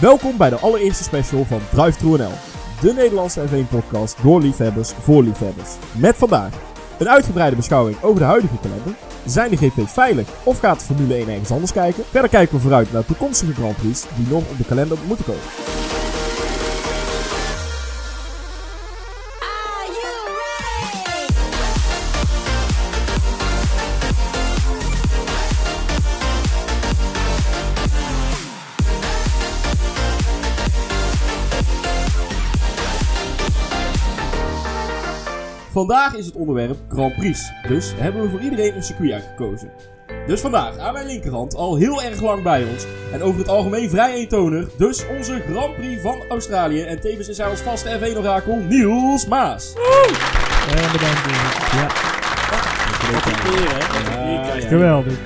Welkom bij de allereerste special van Drive NL. De Nederlandse F1-podcast door liefhebbers voor liefhebbers. Met vandaag een uitgebreide beschouwing over de huidige kalender. Zijn de GP's veilig of gaat de Formule 1 ergens anders kijken? Verder kijken we vooruit naar toekomstige Grand Prix die nog op de kalender moeten komen. Vandaag is het onderwerp Grand Prix, dus hebben we voor iedereen een circuit uitgekozen. Dus vandaag aan mijn linkerhand al heel erg lang bij ons en over het algemeen vrij eentonig, dus onze Grand Prix van Australië en tevens is hij ons vaste F1-orakel Niels Maas. En bedankt. Ja, geweldig.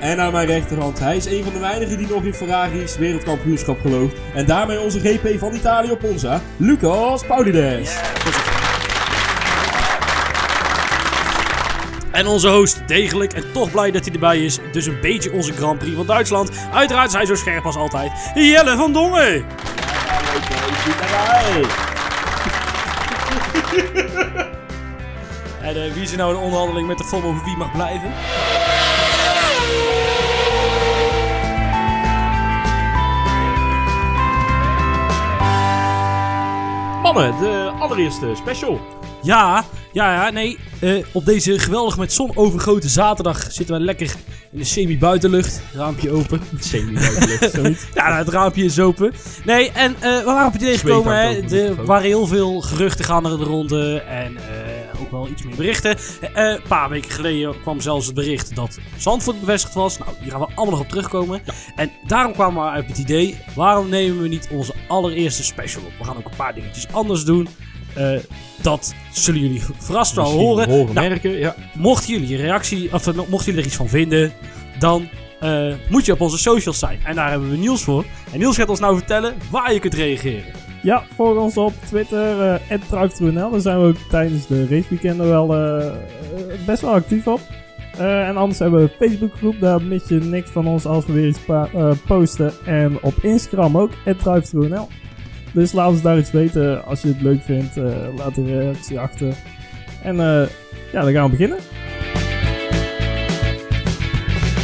En aan mijn rechterhand, hij is een van de weinigen die nog in Ferrari's wereldkampioenschap gelooft en daarmee onze GP van Italië op Monza, Lucas Paulides. En onze host, degelijk en toch blij dat hij erbij is. Dus een beetje onze Grand Prix van Duitsland. Uiteraard is hij zo scherp als altijd. Jelle van Dongen. En eh, wie is er nou in onderhandeling met de FOM over wie mag blijven? Mannen, de allereerste special. Ja, ja, ja, nee. Eh, op deze geweldig met zon overgoten zaterdag zitten we lekker in de semi-buitenlucht. Raampje open. Semi-buitenlucht, zoiets. Ja, nou, het raampje is open. Nee, en eh, we waren op het idee gekomen. Hè. Er waren heel veel geruchten gaande de ronde. En eh, ook wel iets meer berichten. Een paar weken geleden kwam zelfs het bericht dat Zandvoort bevestigd was. Nou, hier gaan we allemaal nog op terugkomen. En daarom kwamen we uit het idee: waarom nemen we niet onze allereerste special op? We gaan ook een paar dingetjes anders doen. Eh, dat zullen jullie verrast wel horen. horen Nou, merken, ja. Mochten jullie een reactie, of eh, mochten jullie er iets van vinden, dan eh, moet je op onze socials zijn. En daar hebben we Niels voor. En Niels gaat ons nou vertellen waar je kunt reageren. Ja, volg ons op Twitter, uh, @drive2nl. Daar zijn we ook tijdens de raceweekenden wel best wel actief op. Eh, en anders hebben we een Facebookgroep, daar mis je niks van ons als we weer iets eh, posten. En op Instagram ook, @drive2nl. Dus laat ons daar iets weten als je het leuk vindt. eh, laat een reactie achter. En eh, ja, dan gaan we beginnen.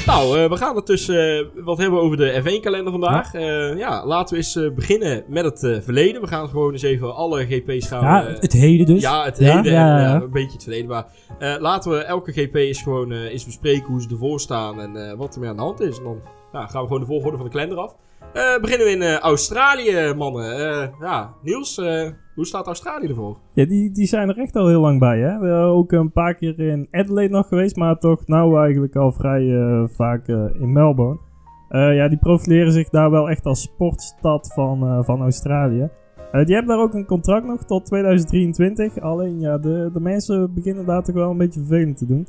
Nou, eh, we gaan het dus wat hebben over de F1-kalender vandaag. Ja. ja, laten we eens beginnen met het verleden. We gaan gewoon eens even alle GP's gaan... Ja, het heden dus. Ja, het heden ja, en ja. een beetje het verleden. Maar laten we elke GP eens gewoon eens bespreken hoe ze ervoor staan en wat er mee aan de hand is. En dan gaan we gewoon de volgorde van de kalender af. Eh, beginnen we in eh, Australië, mannen. Eh, ja, Niels, hoe staat Australië ervoor? Ja, die, die zijn er echt al heel lang bij, hè. We ook een paar keer in Adelaide nog geweest, maar toch nou eigenlijk al vrij vaak in Melbourne. Ja, die profileren zich daar wel echt als sportstad van, van Australië. Die hebben daar ook een contract nog tot 2023. Alleen, ja, de, de mensen beginnen daar toch wel een beetje vervelend te doen.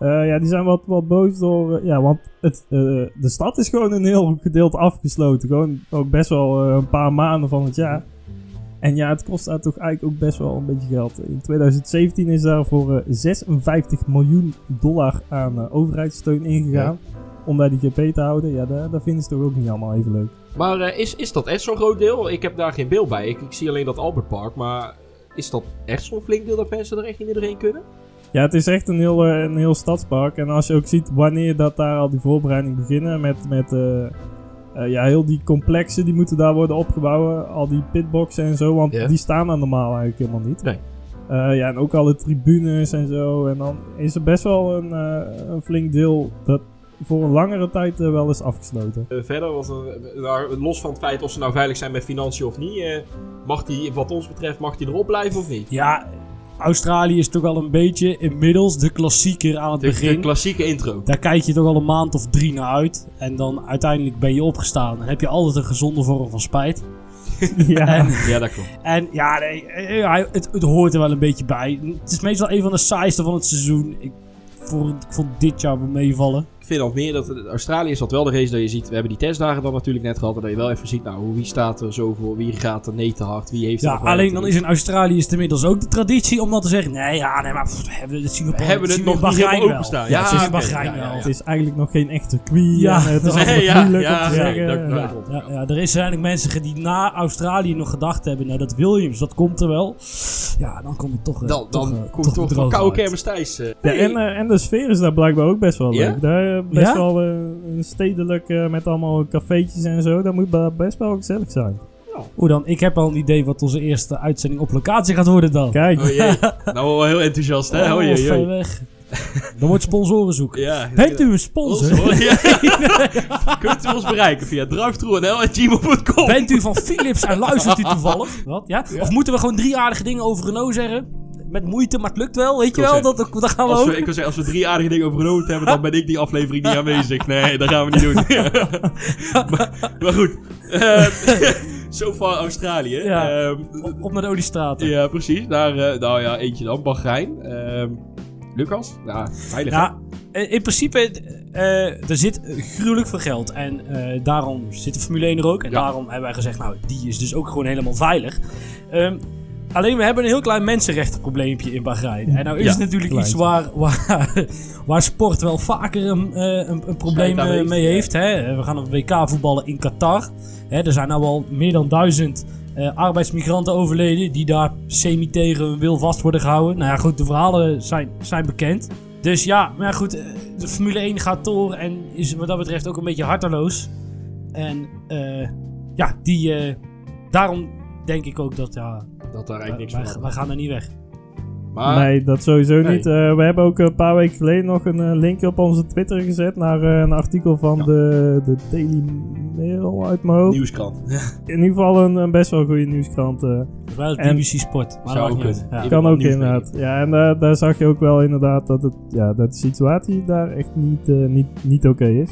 Eh, ja, die zijn wat, wat boos door... eh, ja, want het, eh, de stad is gewoon een heel gedeelte afgesloten. Gewoon ook best wel een paar maanden van het jaar. En ja, het kost daar toch eigenlijk ook best wel een beetje geld. In 2017 is daar voor eh, 56 miljoen dollar aan overheidssteun ingegaan. Om daar die GP te houden. Ja, daar, daar vinden ze toch ook niet allemaal even leuk. Maar is, is dat echt zo'n groot deel? Ik heb daar geen beeld bij. Ik, ik zie alleen dat Albert Park. Maar is dat echt zo'n flink deel dat mensen er echt niet meer doorheen kunnen? Ja, het is echt een heel, eh, een heel stadspark. En als je ook ziet wanneer dat daar al die voorbereidingen beginnen met, met eh, eh, ja, heel die complexen die moeten daar worden opgebouwd. Al die pitboxen en zo, want die staan er normaal eigenlijk helemaal niet. Nee. Eh, ja, en ook alle tribunes en zo. En dan is er best wel een, eh, een flink deel dat voor een langere tijd wel is afgesloten. Verder, wat, er- nou, los van het feit of ze nou veilig zijn met financiën of niet. eh, mag die, wat ons betreft, mag die erop blijven of niet? Ja, Australië is toch wel een beetje inmiddels de klassieker aan het De, de begin. klassieke intro. Daar kijk je toch al een maand of drie naar uit. En dan uiteindelijk ben je opgestaan. Dan heb je altijd een gezonde vorm van spijt. ja. Ja, dat klopt. En ja, nee, eh, hij- het, het hoort er wel een beetje bij. Het is meestal een van de saaiste van het seizoen. Ik, voor, ik vond dit jaar wel meevallen. Ik Finland meer. Dat, Australië is dat wel de race dat je ziet. We hebben die testdagen dan natuurlijk net gehad. En dat je wel even ziet, nou, wie staat er zo voor? Wie gaat er nee te hard? Wie heeft Ja, alleen dan is in Australië is het inmiddels ook de traditie om dan te zeggen... Nee, ja, nee, maar pff, hebben we, we, We hebben het nog in niet Bahrein helemaal wel. openstaan. Ja, Ja, dat is wel. Het is eigenlijk nog geen echte circuit. Ja, en het is altijd Ja, moeilijk ja, om te ja, zeggen. Ja. Ja, ja, er is eigenlijk mensen die na Australië nog gedacht hebben... Nou, dat Williams, dat komt er wel. Ja, dan komt het toch... eh, Dan, toch, dan eh, komt toch, toch koude kermis Thijs. eh. Ja, en, eh, en de sfeer is daar blijkbaar ook best wel Ja? leuk. Daar eh, best Ja? wel eh, een stedelijk eh, met allemaal cafeetjes en zo. Dat moet best wel gezellig zijn. Hoe dan? Ik heb al een idee wat onze eerste uitzending op locatie gaat worden dan. Kijk, Oh jee. nou, wel heel enthousiast, hè? Oh Oh, jee, jee. weg. Dan wordt sponsoren zoeken. Ja. Bent u een sponsor? Sponsor? Ja. Kunt u ons bereiken via drivetrue.nl.gmail.com Bent u van Philips en luistert u toevallig? Wat? Ja? Of moeten we gewoon drie aardige dingen over Renault zeggen? Met moeite, maar het lukt wel, weet je wel? Dat, dat gaan we Als ook. we, ik wil zeggen, als we drie aardige dingen over Renault hebben, dan ben ik die aflevering niet aanwezig. Nee, dat gaan we niet doen. maar, maar goed. Ehm, so far Australië. Ja. Ehm, Op, op naar de oliestraten. ja, precies. Daar, eh, nou ja, eentje dan. Bahrein. Ehm, Lucas? Ja, veilig. Ja, eh, in principe, er zit gruwelijk veel geld. En daarom zit de Formule 1 er ook. En Ja. daarom hebben wij gezegd, nou, die is dus ook gewoon helemaal veilig. Ehm, alleen, we hebben een heel klein mensenrechtenprobleempje in Bahrein. En nou is Ja, het natuurlijk klein. iets waar, waar, waar sport wel vaker een, eh, een, een probleem eh, heeft, mee ja. heeft. Hè? Eh, We gaan op WK voetballen in Qatar. Hè, er zijn nou al meer dan duizend eh, arbeidsmigranten overleden die daar semi tegen hun wil vast worden gehouden. Nou ja, goed, de verhalen zijn, zijn bekend. Dus ja, maar goed, de Formule 1 gaat door en is wat dat betreft ook een beetje harteloos. En eh, ja, die, eh, daarom denk ik ook dat ja, Dat daar eigenlijk niks wij, van wij hadden. gaan er niet weg. Maar, nee, dat sowieso Nee. niet. Eh, we hebben ook een paar weken geleden nog een eh, linkje op onze Twitter gezet naar eh, een artikel van Ja. de, de Daily Mail uit mijn hoofd. nieuwskrant. In ieder geval een, een best wel goede nieuwskrant. eh. Was En- BBC Sport. Maar Zou ook kunnen. Ja. kan wel ook inderdaad. Ja, en eh, daar zag je ook wel inderdaad dat, het, ja, dat de situatie daar echt niet, eh, niet, niet oké is.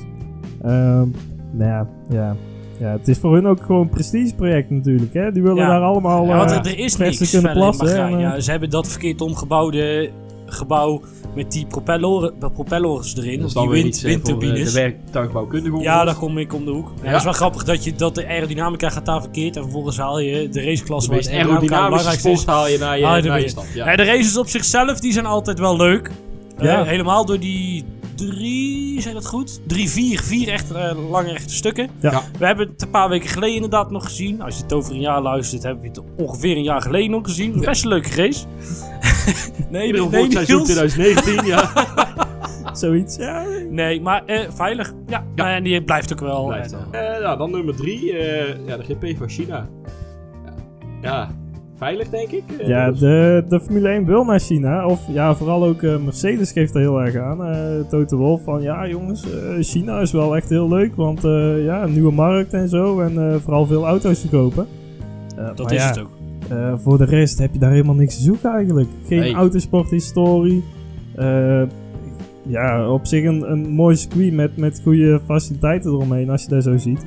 Ehm nou ja, ja, ja, het is voor hun ook gewoon een prestigeproject natuurlijk. Hè? Die willen Ja. daar allemaal Ja, want eh, er, is niks kunnen plassen. En, ja, ze hebben dat verkeerd omgebouwde gebouw met die propeller, propellers erin. Die wind, eh, voor eh, windturbines. de werktuigbouwkundige Ja, daar kom ik om de hoek. Ja, Ja. Dat is wel grappig dat, je, dat de aerodynamica gaat daar verkeerd. En vervolgens haal je de raceklasse waar de het aerodynamische is. sport haal je naar je, er naar je stad. Ja. De races op zichzelf die zijn altijd wel leuk. Ja. Helemaal door die drie, zeg dat goed? Drie, vier, vier echt eh, lange rechte stukken. Ja. We hebben het een paar weken geleden inderdaad nog gezien. Als je het over een jaar luistert, hebben we het ongeveer een jaar geleden nog gezien. Best een leuke race. nee, nee, volgend seizoen Niels. 2019, ja. Zoiets, ja. Nee, maar eh, veilig. Ja, Ja. en die blijft ook wel. Blijft En, wel. Eh, nou, dan nummer drie. ja, de GP van China. Ja, ja, veilig denk ik. Eh, Ja, dus- de, de Formule 1 wil naar China. Of ja, vooral ook eh, Mercedes geeft er heel erg aan. eh Toto Wolff van ja jongens, eh, China is wel echt heel leuk. Want eh, ja, een nieuwe markt en zo. En eh, vooral veel auto's verkopen. Eh, dat maar is ja, het ook. eh, voor de rest heb je daar helemaal niks te zoeken eigenlijk. Geen Nee. autosporthistorie. Eh, ja, op zich een, een mooi circuit met, met goede faciliteiten eromheen als je dat zo ziet.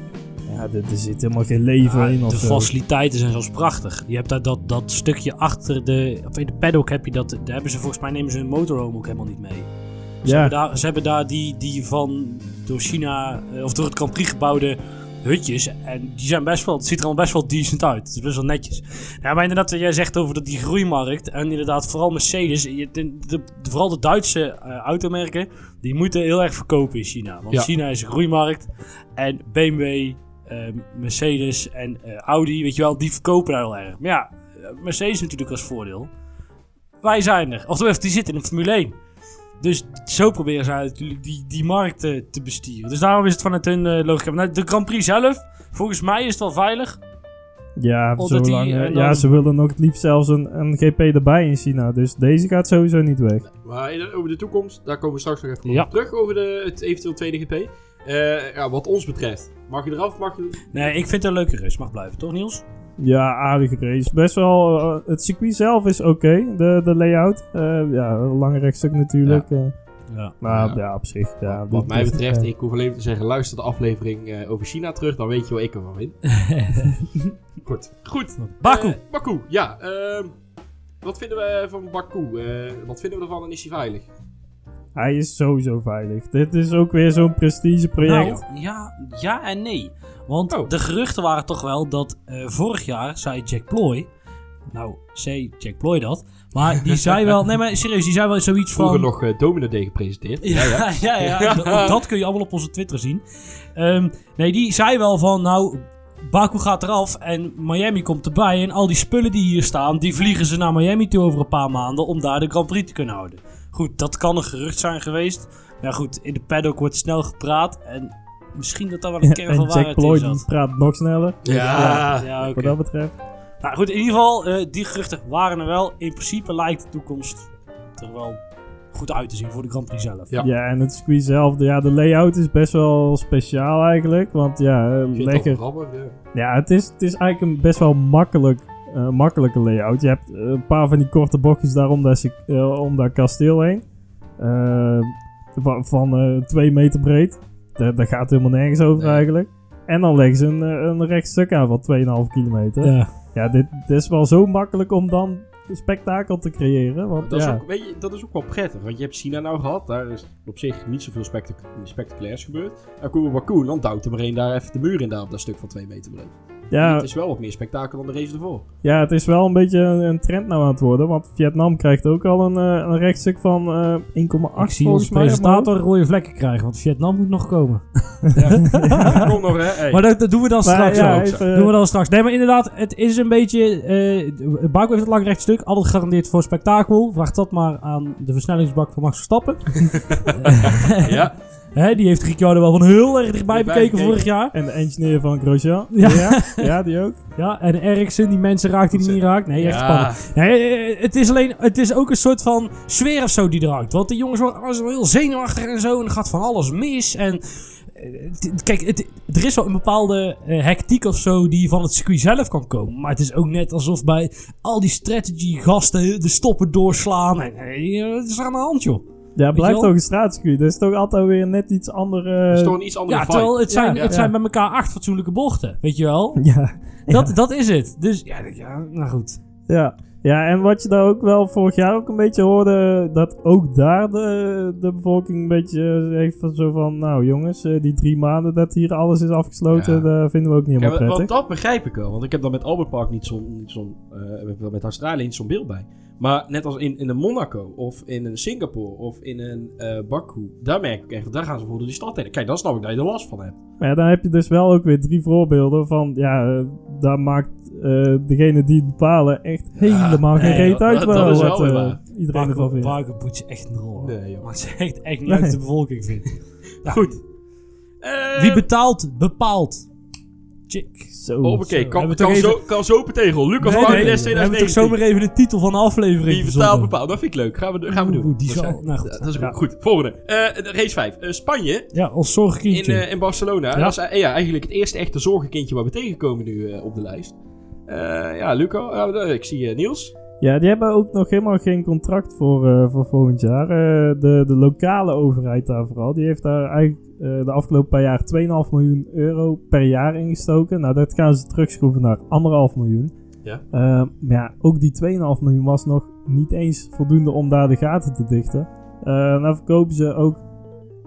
Ja, er, er zit helemaal geen leven Ja, in of de zo. faciliteiten zijn zelfs prachtig. Je hebt daar dat, dat stukje achter de. Of in de paddock heb je dat. Daar hebben ze volgens mij nemen ze hun motorhome ook helemaal niet mee. Ze, Ja. hebben, daar, ze hebben daar die, die van door China. eh, of door het Grand Prix gebouwde hutjes. En die zijn best wel. Het ziet er al best wel decent uit. Het is best wel netjes. Ja, maar inderdaad, wat jij zegt over dat die groeimarkt. En inderdaad, vooral Mercedes. De, de- vooral de Duitse eh, automerken. Die moeten heel erg verkopen in China. Want Ja. China is een groeimarkt. En BMW, Mercedes en eh, Audi, weet je wel, die verkopen daar heel erg. Maar ja, Mercedes natuurlijk als voordeel. Wij zijn er. Of tenminste, die zitten in de Formule 1. Dus zo proberen zij natuurlijk die, die markt te bestieren. Dus daarom is het vanuit hun eh, logica. Nou, de Grand Prix zelf, volgens mij is het wel veilig. Ja, Omdat die, zolang, eh, dan- ja, ze willen nog het liefst zelfs een, een GP erbij in China. Dus deze gaat sowieso niet weg. Maar over de toekomst, daar komen we straks nog even Ja. op terug. Over de, het eventueel tweede GP. Eh, ja, wat ons betreft. Mag je eraf? Mag je... Nee, ik vind het een leuke race. Mag blijven, toch Niels? Ja, aardige race. Best wel, eh, het circuit zelf is oké, de, de layout. Eh, ja, een lange rechtstuk natuurlijk. Ja. maar Ja. ja. op zich. Ja, Wat mij betreft, ik hoef alleen te zeggen, luister de aflevering eh, over China terug, dan weet je wat ik ervan vind. Goed. Goed. Baku. Baku, ja. ehm, wat vinden we van Baku? Eh, wat vinden we ervan en is hij veilig? Hij is sowieso veilig. Dit is ook weer zo'n prestigeproject. Nou, ja, ja en nee. Want Oh. de geruchten waren toch wel dat eh, vorig jaar zei Jack Ploy. Nou, zei Jack Ploy dat. Maar die zei wel. Nee, maar serieus, die zei wel zoiets van. Vroeger nog uh, Domino Day gepresenteerd. Ja, ja, ja. ook dat kun je allemaal op onze Twitter zien. Ehm, nee, die zei wel van, nou, Baku gaat eraf en Miami komt erbij. En al die spullen die hier staan, die vliegen ze naar Miami toe over een paar maanden om daar de Grand Prix te kunnen houden. Goed, dat kan een gerucht zijn geweest. Maar goed, in de paddock wordt snel gepraat en misschien dat daar wel een kern van Jack waarheid in Ploy zat. die praat nog sneller. Ja. ja oké. Wat dat betreft. Nou goed, in ieder geval, eh, die geruchten waren er wel. In principe lijkt de toekomst er wel goed uit te zien voor de Grand Prix zelf. Ja. Ja, en het circuit zelf, de- ja, de layout is best wel speciaal eigenlijk. Want ja, lekker. Ja, het is, het is eigenlijk een best wel makkelijk, eh, makkelijke layout. Je hebt eh, een paar van die korte bochtjes daar om dat, eh, om dat kasteel heen. Eh, van van eh, twee meter breed. Daar, daar gaat helemaal nergens over Nee. eigenlijk. En dan leggen ze een, een rechtstuk aan van 2,5 kilometer. Ja, Ja. dit, dit is wel zo makkelijk om dan een spektakel te creëren. Want Dat is, ook, weet je, dat is ook wel prettig, want je hebt China nou gehad, daar is op zich niet zoveel spectac spectaculairs gebeurd. Dan komen we Baku, dan duwt er maar één daar even de muur in daar op dat stuk van 2 meter breed. Ja, Het is wel wat meer spektakel dan de race ervoor. Ja, het is wel een beetje een, een trend nou aan het worden. Want Vietnam krijgt ook al een, eh, een rechtstuk van eh 1,8 Ik zie volgens onze mij. presentator rode vlekken krijgen, want Vietnam moet nog komen. Kom nog hè, hey. Maar dat, dat doen we dan Maar straks ja, ook. even- doen we dan straks. Nee, maar inderdaad, het is een beetje... eh Baku heeft het lang rechtstuk, altijd gegarandeerd voor spektakel. Vraag dat maar aan de versnellingsbak van Max Verstappen. ja. Hè, die heeft Ricciardo wel van heel erg dichtbij bekeken vorig jaar. En de engineer van Grosjean. Ja. Ja. ja, die ook. Ja, en Ericsson, die mensen raakt die die niet raakt. Nee, echt spannend. Nee, eh, het is alleen, het is ook een soort van sfeer of zo die er hangt. Want de jongens worden heel zenuwachtig en zo. En er gaat van alles mis. En eh, kijk, het, er is wel een bepaalde eh, hectiek of zo die van het circuit zelf kan komen. Maar het is ook net alsof bij al die strategy gasten de stoppen doorslaan. En eh, het is er aan de hand, joh. Ja, het blijft ook een straatcircuit. Dat is toch altijd weer net iets andere... Dat is toch een iets andere Ja, vibe. terwijl het zijn, Ja, het ja. zijn bij elkaar acht fatsoenlijke bochten. Weet je wel? Ja. Dat, dat is het. Dus ja, ja, nou goed. Ja. ja, en wat je daar ook wel vorig jaar ook een beetje hoorde... Dat ook daar de, de bevolking een beetje heeft van zo van... Nou jongens, eh, die drie maanden dat hier alles is afgesloten... Ja. Dat vinden we ook niet Ja, helemaal want prettig. dat begrijp ik wel, want ik heb daar met Albert Park niet zo'n, niet zo'n eh, met Australië niet zo'n beeld bij. Maar net als in, in een Monaco, of in een Singapore, of in een eh Baku, daar merk ik echt, daar gaan ze voor door die stad heen. Kijk, dan snap ik dat je er last van hebt. Maar ja, dan heb je dus wel ook weer drie voorbeelden van... Ja, eh, daar maakt eh degene die het bepalen echt helemaal geen nee, reet dat- uit dat- wel dat is wat wel eh, waar. iedereen ervan vindt. Baku boet je echt een rol. Nee, joh. Maakt ze echt, echt niet Nee. uit de bevolking vindt. Nou, Goed. Eh, Wie betaalt, bepaalt. Chick. Zo. Oh, oké, Zo, kan, zo, kan zo open tegen. Lucas Nee, Marquez nee, we hebben 2019. toch zomaar even de titel van de aflevering Wie betaalt verzonnen. bepaalt. Dat vind ik leuk. Gaan we, gaan we doen. Oeh, die zal- nou goed. Dat is goed. Ja. goed. Volgende. Eh, race 5. Eh, Spanje Ja, ons in, zorgkindje. eh, in Barcelona. Ja. Dat is ja, eigenlijk het eerste echte zorgenkindje waar we tegenkomen nu eh, op de lijst. Eh, ja, Luco. eh, ik zie Niels. Ja, die hebben ook nog helemaal geen contract voor, eh, voor volgend jaar. Eh, de, de lokale overheid daar vooral, die heeft daar eigenlijk eh, de afgelopen paar jaar 2,5 miljoen euro per jaar ingestoken. Nou, dat gaan ze terugschroeven naar 1,5 miljoen. Ja. Eh, maar ja, ook die 2,5 miljoen was nog niet eens voldoende om daar de gaten te dichten. Eh nou verkopen ze ook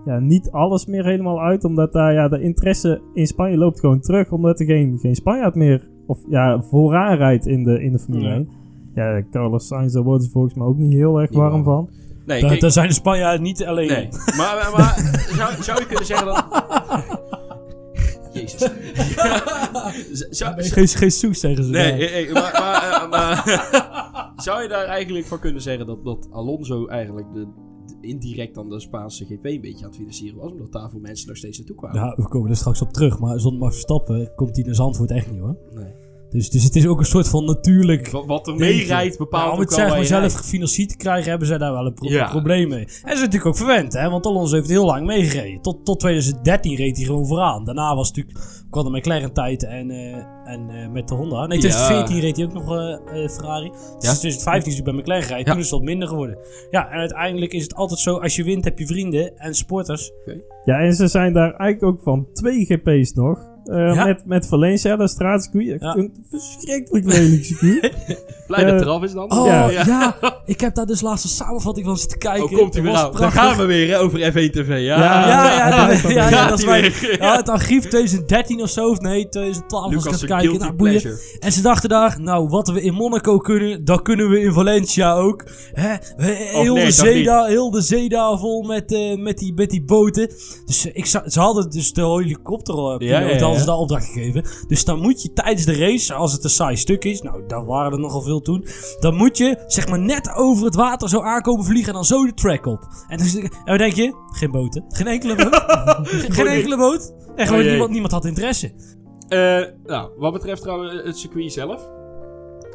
ja, niet alles meer helemaal uit, omdat daar ja, de interesse in Spanje loopt gewoon terug, omdat er geen, geen Spanjaard meer of, ja, vooraan rijdt in de, in de Formule Ja. 1. Ja, Carlos Sainz, daar worden ze volgens mij ook niet heel erg warm. van. Nee, Daar, kijk- daar zijn de Spanjaarden niet alleen Nee, maar, maar, maar zou, zou je kunnen zeggen dat... Jezus. Zou, Geen, geen soes zeggen ze. nee, maar, maar, eh, maar zou je daar eigenlijk van kunnen zeggen dat, dat Alonso eigenlijk de, de- indirect dan de Spaanse GP een beetje aan het financieren was, omdat daar voor mensen nog steeds naartoe kwamen? Ja, we komen er straks op terug. Maar zonder Max Verstappen komt hij naar Zandvoort echt niet hoor. Nee. Dus, dus het is ook een soort van natuurlijk... Wat, wat er meerijdt bepaalt Ja, om het zeg maar zelf rijdt. gefinancierd te krijgen, hebben zij daar wel een pro- Ja. probleem mee. En ze is natuurlijk ook verwend, hè? Want Alonso heeft heel lang meegereden. Tot, tot 2013 reed hij gewoon vooraan. Daarna was het natuurlijk kwam de McLaren tijd en, eh, en eh, met de Honda. Nee, 2014 reed hij ook nog eh, Ferrari. Dus Ja. 2015 is hij bij McLaren gereden. Ja. Toen is het wat minder geworden. Ja, en uiteindelijk is het altijd zo, als je wint heb je vrienden en sporters. Ja, en ze zijn daar eigenlijk ook van twee GP's nog. Eh, Ja. met, met Valencia, dat straatcircuit. Echt Ja. Een verschrikkelijk lelijk circuit. Blij dat Eh, het eraf is dan. Oh, Ja. ja. Ik heb daar dus laatst een samenvatting van zitten kijken. Oh, komt hij Dat weer aan. Daar gaan we weer hè, over F1 TV. Ja, Ja, Ja, ja, Ja, dat, is mijn, weer. ja, het archief 2013 of zo, of nee, 2012 was ik Lucas, aan het kijken. Nou, boeien. En ze dachten daar, nou, wat we in Monaco kunnen, dat kunnen we in Valencia ook. Hè? We- Heel, nee, de zee daar, heel de zee daar vol met, eh, met, die, met die boten. Dus eh, ik ze hadden dus de helikopter uh, Ja, ja, ja. Hadden ze daar opdracht gegeven. Dus dan moet je tijdens de race, als het een saai stuk is, nou, daar waren er nogal veel toen. Dan moet je, zeg maar, net over het water zo aankomen vliegen en dan zo de track op. En dan, en dan denk je, geen boten. Geen enkele boot. geen enkele boot. En gewoon jee. niemand, niemand had interesse. Eh, nou, wat betreft trouwens het circuit zelf.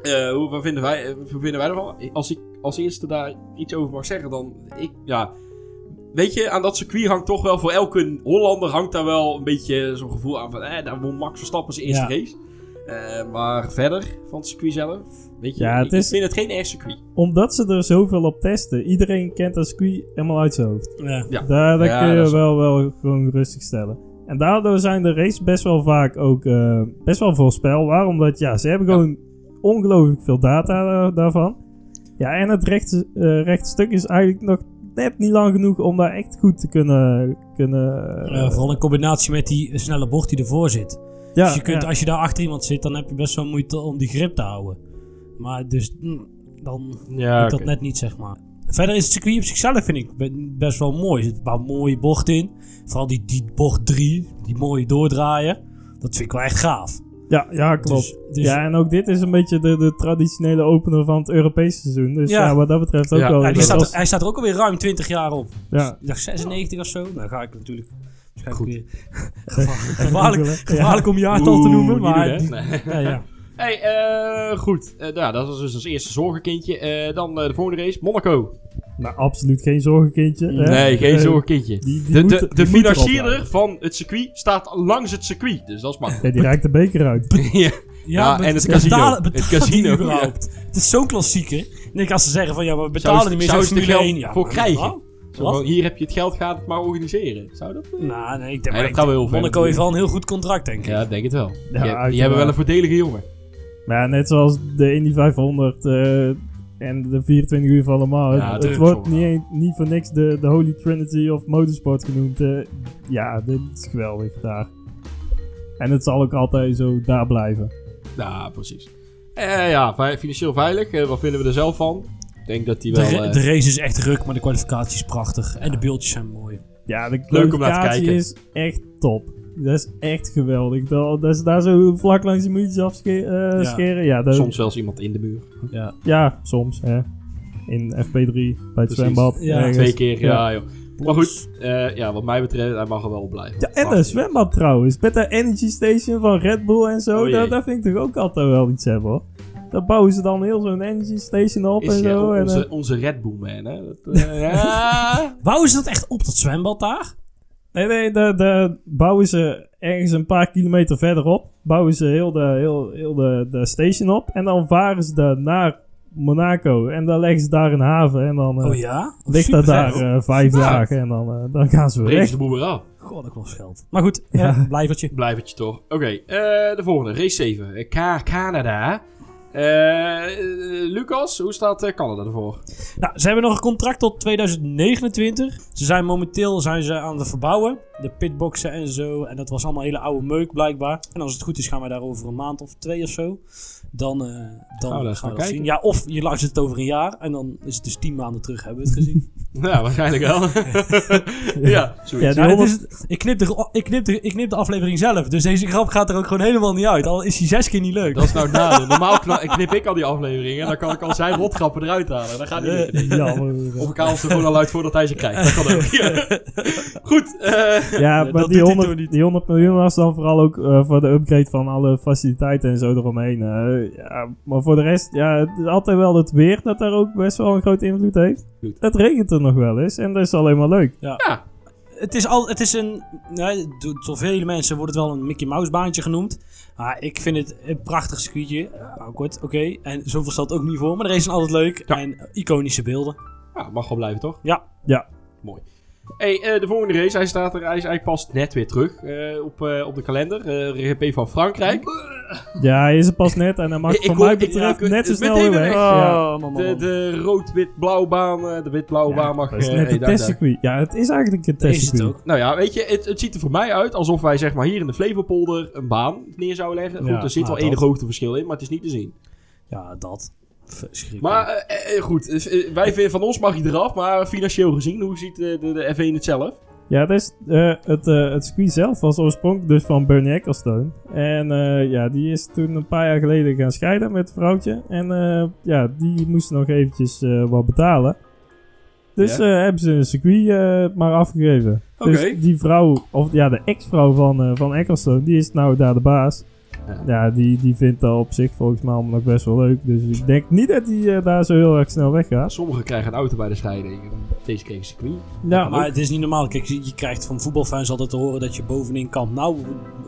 eh, hoe wat vinden, wij, eh, hoe vinden wij ervan? Als ik als eerste daar iets over mag zeggen, dan... Ik, ja, weet je, aan dat circuit hangt toch wel... Voor elke Hollander hangt daar wel een beetje zo'n gevoel aan van... Eh, daar won Max Verstappen zijn eerste Ja. race. Eh, maar verder van het circuit zelf... Weet je, Ja, het ik is- vind het geen echt circuit. Omdat ze er zoveel op testen. Iedereen kent dat circuit helemaal uit zijn hoofd. Ja. Ja. Daar, daar Ja, kun je wel, wel gewoon rustig stellen. En daardoor zijn de races best wel vaak ook eh, best wel voorspelbaar. Omdat ja, ze hebben Ja. gewoon ongelooflijk veel data eh, daarvan. Ja, en het rechte, eh rechte stuk is eigenlijk nog net niet lang genoeg om daar echt goed te kunnen... kunnen vooral in combinatie met die snelle bocht die ervoor zit. ja, dus je kunt, ja. als je daar achter iemand zit, dan heb je best wel moeite om die grip te houden. Maar dus, mm, dan Ja, dat net niet, zeg maar. Verder is het circuit op zichzelf, vind ik, be- best wel mooi. Er zitten een paar mooie bochten in. Vooral die, die bocht 3, die mooie doordraaien. Dat vind ik wel echt gaaf. Ja, ja, klopt. Dus, dus ja, en ook dit is een beetje de, de traditionele opener van het Europese seizoen. Dus Ja. ja, wat dat betreft ook Ja. wel... ja, die dat staat, was- hij staat er ook alweer ruim 20 jaar op. ja. Ik dacht 96 of zo. Nou ga ik natuurlijk waarschijnlijk Goed. weer gevaarlijk, Ja. gevaarlijk om jaartal te noemen. Maar doen, Nee. ja, ja. Hey, eh, goed. Eh, nou, dat was dus ons eerste zorgenkindje. Eh, dan de volgende race, Monaco. Nou, absoluut geen zorgenkindje. hè. Nee, geen Eh, zorgenkindje. Die, die De, moet- de, financierder van het circuit staat langs het circuit. Dus dat is makkelijk. Ja, die reikt de beker uit. ja. Ja, en het casino. Betalen, Het casino? Het is zo'n klassieker. Ik denk als ze zeggen van ja, we betalen Zou- niet meer zou ze er geld 1. Ja, voor krijgen? Zo hier heb je het geld, gaat het maar organiseren. Zou dat? Nou, nee, ik denk Nee, dat ik gaan we denk- heel ver Monaco heeft wel een heel goed contract, denk ik. Ja, ik denk het wel. Ja, die, hebben wel een voordelige jongen. Maar ja, net zoals de Indy 500 eh, en de 24 uur van Le Mans. Ja, het- wordt niet, niet voor niks de, de Holy Trinity of Motorsport genoemd. eh. ja, dit is geweldig daar. En het zal ook altijd zo daar blijven. Ja, precies. Eh, ja, fi- financieel veilig. Eh, wat vinden we er zelf van? Ik denk dat die De, wel... ra- eh, de race is echt ruk, maar de kwalificatie is prachtig. En de beeldjes zijn mooi. Ja, de Leuk om naar te kijken. is echt top. Dat is echt geweldig. Dat, dat ze daar zo vlak langs die muurtjes afscheren. Ja. scheren. Ja, dat, soms zelfs iemand in de muur. Ja. Ja, soms. Hè. In FP3, bij het Precies. zwembad. Ja, ergens. Twee keer, ja, Ja. joh. Maar goed, eh, ja, wat mij betreft, hij mag er wel blijven. Ja, en een zwembad trouwens. Met de Energy Station van Red Bull en zo. Oh daar, daar vind ik toch ook altijd wel iets hebben hoor. Daar bouwen ze dan heel zo'n Energy Station op Is en ja, zo. En, onze, eh, onze Red Bull man, hè? Dat, eh, ja. Bouwen ze dat echt op, dat zwembad daar? Nee, nee, daar, daar bouwen ze ergens een paar kilometer verderop. Bouwen ze heel de, heel, heel de, de station op. En dan varen ze daar naar Monaco. En dan leggen ze daar een haven. En dan eh, oh ja? Oh, ligt dat daar eh, vijf Ja. dagen. En dan, eh, dan gaan ze weer Breek weg. de boel weer af. God, dat kost geld. Maar goed, Ja. blijvertje. Blijvertje toch. Oké, eh, de volgende. Race 7. Eh, Ka- Canada. Eh, Lucas, hoe staat eh, Canada ervoor? Nou, ze hebben nog een contract tot 2029. Ze zijn momenteel zijn ze aan het verbouwen. De pitboxen en zo. En dat was allemaal hele oude meuk blijkbaar. En als het goed is gaan wij daar over een maand of twee of zo. Dan, eh, dan Gaan we gaan we dat zien. kijken. Ja, of je luistert het over een jaar. En dan is het dus tien maanden terug hebben we het gezien. Ja, waarschijnlijk wel. ja, zoiets. Ja, nou, is, ik, knip de, ik, knip de, ik knip de aflevering zelf. Dus deze grap gaat er ook gewoon helemaal niet uit. Al is hij zes keer niet leuk. Dat is nou het nadeel. Normaal knip ik al die afleveringen. En dan kan ik al zijn rotgrappen eruit halen. Dan gaat niet lukken. Jammer. Of ik haal ze er gewoon al uit voordat hij ze krijgt. Dat kan ook. Goed. eh, Ja, maar die hij 100, toen niet. die 100 miljoen was dan vooral ook eh, voor de upgrade van alle faciliteiten en zo eromheen. Eh. ja, maar voor de rest, ja, het is altijd wel het weer dat daar ook best wel een grote invloed heeft. Goed. Het regent er nog wel eens en dat is alleen maar leuk. ja, Het is, al, het is een. Nee, door, vele mensen wordt het wel een Mickey Mouse baantje genoemd. Maar ik vind het een prachtig circuitje. Nou, kort, oké. En zoveel stelt ook niet voor. Maar de race is altijd leuk. Ja. En iconische beelden. ja, mag wel blijven toch? Ja. Ja. Mooi. Hey, eh, de volgende race, hij, staat er, hij is eigenlijk pas net weer terug eh, op, eh, op de kalender. Eh GP van Frankrijk. Ja, hij is er pas net en hij mag hoor- mij betreft net zo het is snel weer weg. Ja. Oh, De, de rood-wit-blauwe baan, eh, de wit-blauwe baan mag... dat is net een testcircuit. Ja, het is eigenlijk een Is het testcircuit. ook. Nou ja, weet je, het, het ziet er voor mij uit alsof wij zeg maar hier in de Flevopolder een baan neer zouden leggen. Goed, Ja, er zit nou, wel enig hoogteverschil in, maar het is niet te zien. Ja, dat. Maar eh, eh, goed, dus, eh, wij vinden van ons mag hij eraf, maar financieel gezien, hoe ziet de, de F1 het zelf? Ja, het, is, eh, het, eh, het circuit zelf was oorspronkelijk dus van Bernie Ecclestone. En eh, ja, die is toen een paar jaar geleden gaan scheiden met een vrouwtje. En eh, ja, die moest nog eventjes eh, wat betalen. Dus Ja. eh, hebben ze een circuit eh, maar afgegeven. Oké. Dus die vrouw, of ja, de ex-vrouw van, eh, van Ecclestone, die is nou daar de baas. Ja. Ja, die, die vindt dat op zich volgens mij allemaal nog best wel leuk. Dus ik denk niet dat hij eh, daar zo heel erg snel weggaat. Sommigen krijgen een auto bij de scheiding, en deze kregen een circuit. Ja, maar het is niet normaal. Kijk, je je krijgt van voetbalfans altijd te horen dat je bovenin kamp nou,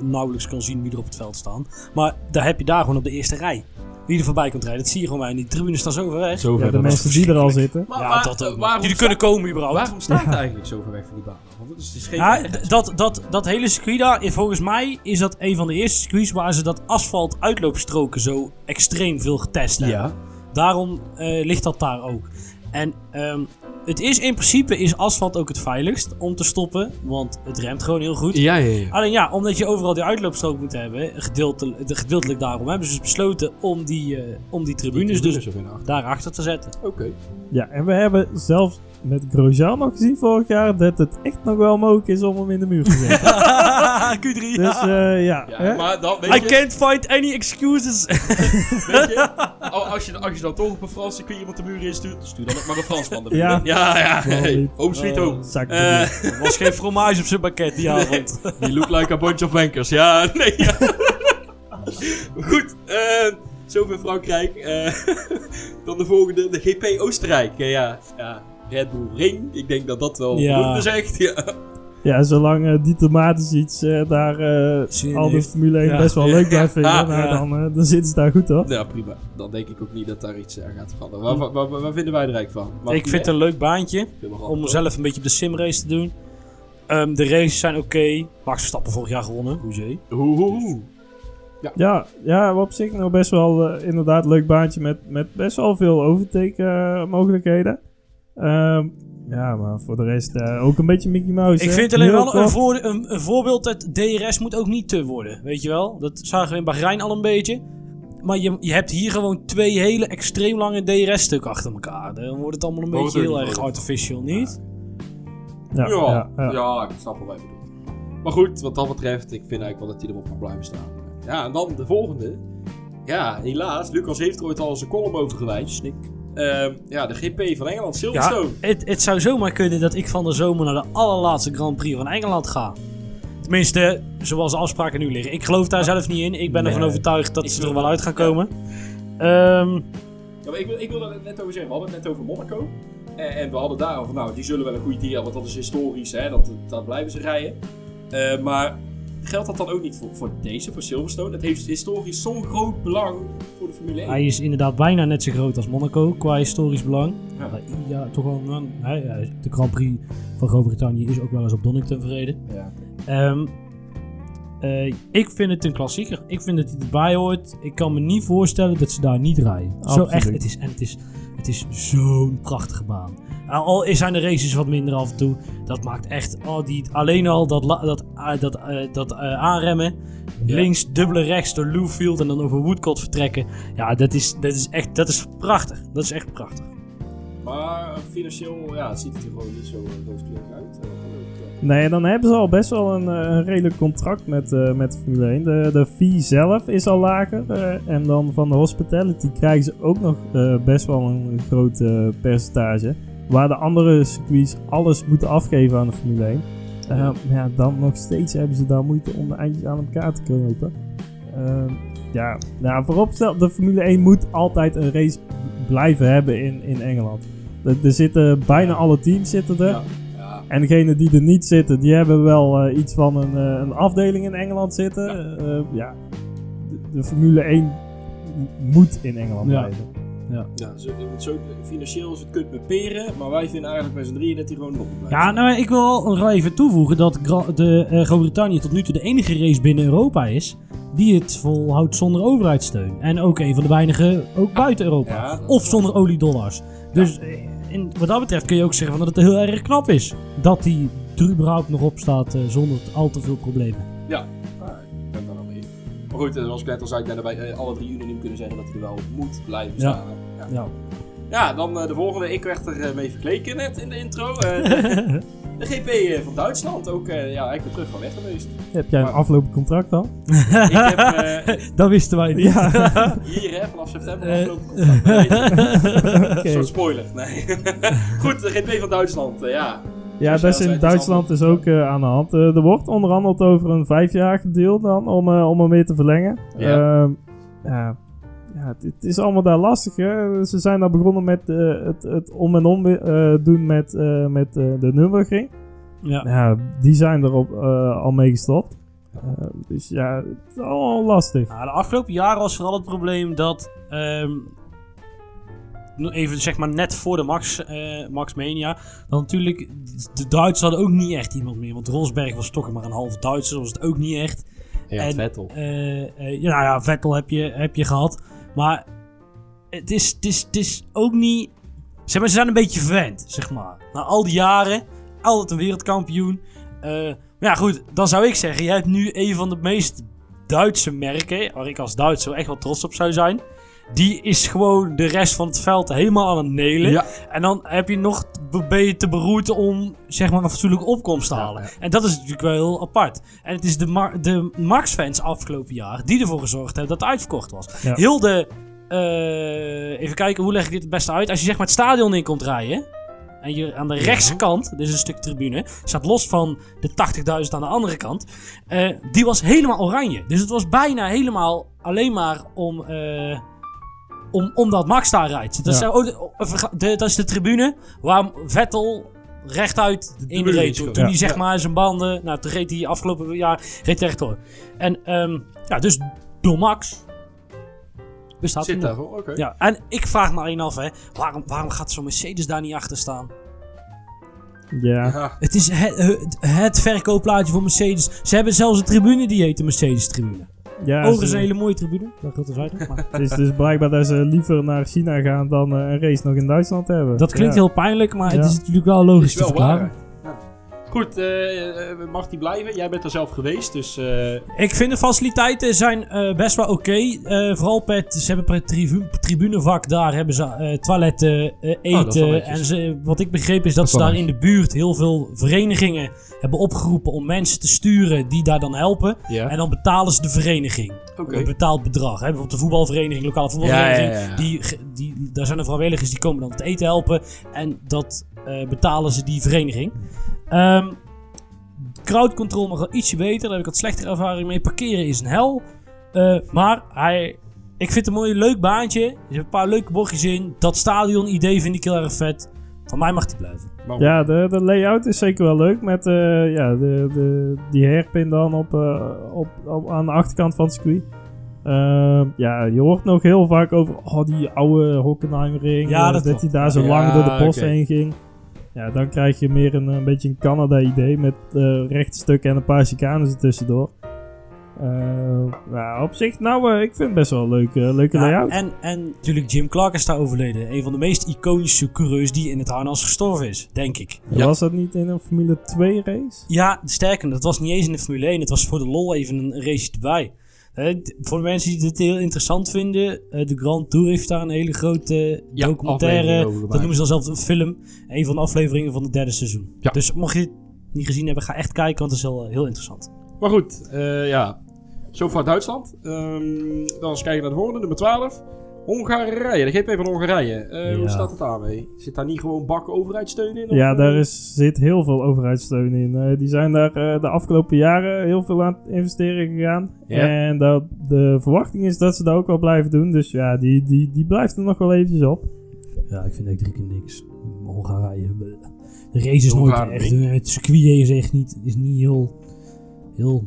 nauwelijks kan zien wie er op het veld staan. Maar daar heb je daar gewoon op de eerste rij. Wie er voorbij komt rijden, dat zie je gewoon bij. En die tribunes staan zo ver weg. Zo ja, de mensen die er al zitten. Maar, ja, maar, dat ook. waarom Die er kunnen komen überhaupt. Waarom staat het eigenlijk zo ver weg van die baan? Want het is, het is geen Ja, weg. d- dat, dat, dat hele circuit daar, volgens mij is dat een van de eerste circuits waar ze dat asfalt uitloopstroken zo extreem veel getest hebben. Ja. Daarom eh, ligt dat daar ook. En ehm, het is in principe is asfalt ook het veiligst om te stoppen, want het remt gewoon heel goed. Ja, ja, ja. Alleen ja, omdat je overal die uitloopstrook moet hebben, gedeeltelijk, gedeeltelijk daarom hebben ze dus besloten om die, eh, om die tribunes dus daarachter te zetten. Oké. Ja, en we hebben zelfs met Grosjean nog gezien vorig jaar dat het echt nog wel mogelijk is om hem in de muur te zetten. Q3. dus eh, ja, maar dan, weet I je, can't find any excuses. weet je al- als, je, als je dan toch op een Frans circuit iemand de muur instuurt, dan stuur dan ook maar een Fransman de muur Ja. Ja, ja. Hey, home sweet home. Zak Eh, Er was geen fromage op zijn pakket die avond. Die look like a bunch of wankers. Ja, nee. Ja. Goed, eh zover Frankrijk. Eh, dan de volgende, de GP Oostenrijk. Ja, ja, Red Bull Ring. Ik denk dat dat wel Ja. voldoende zegt. Ja. Ja, zolang eh Dieter Maartens iets eh, daar eh, al de. Formule 1 Ja. best wel leuk blijft vinden, Ja. nou, Ja. dan, dan zitten ze daar goed hoor. ja, prima. Dan denk ik ook niet dat daar iets aan gaat veranderen. Waar, waar, waar, waar vinden wij er eigenlijk van? Mag Ik vind het een leuk baantje om mezelf. zelf een beetje op de simrace te doen. Ehm, de races zijn oké. Max Verstappen vorig jaar gewonnen. Hoezee. Hoe, hoe, hoe. Ja, ja, op zich nog best wel inderdaad leuk baantje met, met best wel veel overtake mogelijkheden. Ehm, ja, maar voor de rest eh, ook een beetje Mickey Mouse. Ik hè? vind alleen Heel wel een, voor, een, een voorbeeld dat DRS moet ook niet te worden. Weet je wel? Dat zagen we in Bahrein al een beetje. Maar je, je hebt hier gewoon twee hele extreem lange DRS-stukken achter elkaar. Dan wordt het allemaal een beetje heel erg artificial, niet? Ja, Ja, ja, ja. ik snap wel wat je bedoelt. Maar goed, wat dat betreft, ik vind eigenlijk wel dat hij erop mag blijven staan. Ja, en dan de volgende. Ja, helaas, Lucas heeft er ooit al zijn column over gewijd. Snik. Ehm, ja, de GP van Engeland, Ja, Silverstone. het, het zou zomaar kunnen dat ik van de zomer naar de allerlaatste Grand Prix van Engeland ga. Tenminste, zoals de afspraken nu liggen. Ik geloof daar zelf niet in. Ik ben ervan overtuigd dat Ik ze wil er wel uit gaan komen. Ehm, Ja, maar ik, wil, ik wilde er net over zeggen. We hadden het net over Monaco. En, en we hadden daarover, nou, die zullen wel een goede deal hebben, want dat is historisch, hè, dat, dat blijven ze rijden. Eh, maar geldt dat dan ook niet voor, voor deze, voor Silverstone? Het heeft historisch zo'n groot belang voor de Formule 1. hij is inderdaad bijna net zo groot als Monaco qua historisch belang. Ja. Ja, toch wel. een- hè, de Grand Prix van Groot-Brittannië is ook wel eens op Donington verreden. Ja. Ehm, eh, ik vind het een klassieker. Ik vind dat hij erbij hoort. Ik kan me niet voorstellen dat ze daar niet rijden. Zo echt. Het is, en het is, het is zo'n prachtige baan. Al is zijn de races wat minder af en toe. Dat maakt echt. Oh, die, alleen al dat, dat, eh, dat, eh, dat eh, aanremmen. Ja. Links, dubbele rechts door Lewfield en dan over Woodcote vertrekken. Ja, dat is, dat is echt. Dat is prachtig. Dat is echt prachtig. Maar financieel ja, ziet het er gewoon niet zo rooskleurig uit. Nee, dan hebben ze al best wel een, eh, een redelijk contract met, eh, met de Formule 1. De, de fee zelf is al lager. eh, en dan van de hospitality krijgen ze ook nog best wel een groot percentage. Waar de andere circuits alles moeten afgeven aan de Formule 1. Eh, maar ja, dan nog steeds hebben ze daar moeite om de eindjes aan elkaar te knopen. Eh, ja, nou, vooropstel, de Formule 1 moet altijd een race blijven hebben in, in Engeland. Er, er zitten bijna alle teams zitten er. ja. Ja. En degenen die er niet zitten, die hebben wel eh, iets van een, eh, een afdeling in Engeland zitten. Eh, ja, de, de Formule 1 m- moet in Engeland Ja. blijven. Ja, zo, zo, financieel is het kut met peren, maar wij vinden eigenlijk met z'n drieën dat hij gewoon nog blijven. Ja, nou, ik wil wel nog even toevoegen dat Gra- de, eh, Groot-Brittannië tot nu toe de enige race binnen Europa is die het volhoudt zonder overheidssteun. En ook een van de weinige ook buiten Europa. Ja, of zonder oliedollars. Dus in, wat dat betreft kun je ook zeggen van dat het heel erg knap is dat die er überhaupt nog op staat eh, zonder al te veel problemen. Ja, nou, ik ben daar wel mee. Maar goed, eh, zoals ik net al zei, ik dat wij eh, alle drie unaniem kunnen zeggen dat hij er wel moet blijven staan. Ja, Ja. ja dan de volgende. Ik werd er mee vergeleken net in de intro. De GP eh, van Duitsland. Ook, eh, ja, ik ben terug van weg geweest. Heb jij een Maar- aflopend contract dan? ik heb eh, Dat wisten wij niet. Ja, hier hè, vanaf september Eh, afgelopen contract. Zo'n spoiler, nee. goed, de GP van Duitsland, ja. Ja, Zoals dat is in Duitsland is ook eh, aan de hand. Eh, er wordt onderhandeld over een vijfjarig deel dan, om, eh, om hem weer te verlengen. Ja. Ehm, ja, het, het is allemaal daar lastig. Hè? Ze zijn daar begonnen met eh, het, het om en om eh, doen met, eh, met eh, de Nürburgring. Ja. Ja, die zijn er op, eh, al mee gestopt. Eh, dus ja, het is allemaal lastig. Nou, de afgelopen jaren was vooral het probleem dat. ehm, nog even zeg maar net voor de Max, eh, Max Mania. Dan natuurlijk. De Duitsers hadden ook niet echt iemand meer. Want Rosberg was toch maar een half Duitser. was het ook niet echt. Ja, En- Vettel. Eh, eh, ja, nou ja, Vettel heb je, heb je gehad. Maar het is, het, is, het is ook niet. Zeg maar, ze zijn een beetje verwend, zeg maar. Na al die jaren, altijd een wereldkampioen. Eh, maar ja, goed, dan zou ik zeggen: je hebt nu een van de meest Duitse merken. Waar ik als Duitser echt wel trots op zou zijn. Die is gewoon de rest van het veld helemaal aan het nelen. Ja. En dan heb je nog, ben je te beroerd om zeg maar een fatsoenlijke opkomst te halen. ja. En dat is natuurlijk wel heel apart. En het is de, de Max-fans afgelopen jaar die ervoor gezorgd hebben dat het uitverkocht was. Heel de, eh, even kijken, hoe leg ik dit het beste uit? Als je zeg maar het stadion in komt rijden. En je aan de rechtse kant, dit is een stuk tribune, staat los van de 80.000 aan de andere kant. eh, die was helemaal oranje. Dus het was bijna helemaal alleen maar om, eh, om, omdat Max daar rijdt. Dat, oh, de- de- dat is de tribune waar Vettel rechtuit in tribune reed. Toen, gewoon. toen Ja. hij zeg maar zijn banden, nou toen reed hij afgelopen jaar reed hij rechtdoor. En ehm, ja, dus door Max bestaat Zit daarvoor, oké. Ja, en ik vraag me alleen af, hè, waarom, waarom gaat zo'n Mercedes daar niet achter staan? Ja, Ja. Het is het, het, het verkoopplaatje voor Mercedes. Ze hebben zelfs een tribune die heet de Mercedes-tribune. Ja Overigens ze- een hele mooie tribune. Dat gaat er. Maar het is dus blijkbaar dat ze liever naar China gaan dan eh, een race nog in Duitsland hebben. dat klinkt Ja. heel pijnlijk, maar het is natuurlijk wel logisch is te verklaren. waar. Goed, eh, eh, mag die blijven? Jij bent er zelf geweest, dus... eh, Ik vind de faciliteiten zijn eh, best wel oké. Eh, vooral per, ze hebben per tribu- tribunevak daar hebben ze eh, toiletten, Oh, eten. en ze, wat ik begreep is dat, ze daar in de buurt heel veel verenigingen hebben opgeroepen om mensen te sturen die daar dan helpen. En dan betalen ze de vereniging. Oké. Een betaald bedrag. Hè? Bijvoorbeeld de voetbalvereniging, lokale voetbalvereniging. Ja, ja, ja, ja. Die, die, daar zijn er vrijwilligers die komen dan het eten helpen. En dat eh, betalen ze die vereniging. Ehm crowd control mag wel ietsje beter. Daar heb ik wat slechtere ervaring mee. Parkeren is een hel. Eh, maar hij, ik vind het een mooi leuk baantje. Er zitten een paar leuke bochtjes in. Dat stadion idee vind ik heel erg vet. Van mij mag die blijven. Waarom? Ja, de, de layout is zeker wel leuk. Met eh, ja, de, de, die hairpin dan op, eh, op, op, aan de achterkant van het circuit. Ehm, ja, je hoort nog heel vaak over oh, die oude Hockenheimring. Ja, dat hij daar zo Ja, lang door de bos heen ging. Ja, dan krijg je meer een, een beetje een Canada-idee met eh rechtstukken en een paar chicanes er tussendoor. Eh, ja, op zich, nou, eh, ik vind het best wel een leuke, leuke Ja, layout. en, en natuurlijk Jim Clark is daar overleden. Een van de meest iconische coureurs die in het harnas gestorven is. Denk ik. Ja. Was dat niet in een Formule 2 race? Ja, sterker, dat was niet eens in de Formule 1. Het was voor de lol even een race erbij. Eh, voor de mensen die dit heel interessant vinden, eh, de Grand Tour heeft daar een hele grote Ja, documentaire. Dat noemen ze dan zelf een film. Een van de afleveringen van het derde seizoen. Ja. Dus mocht je het niet gezien hebben, ga echt kijken, want het is heel, heel interessant. Maar goed, eh, ja. Zover Duitsland. Ehm, dan eens kijken naar de volgende, nummer 12. Hongarije, de GP van Hongarije. Eh, Hoe staat het daarmee? Zit daar niet gewoon bakken overheidssteun in? of, Ja, daar is, zit heel veel overheidssteun in. Eh, die zijn daar eh, de afgelopen jaren heel veel aan het investeren gegaan. Ja. En dat, de verwachting is dat ze dat ook wel blijven doen. Dus ja, die, die, die blijft er nog wel eventjes op. Ja, ik vind echt drie keer niks. Hongarije. De race is nooit echt. Het circuit is echt niet, is niet heel. heel...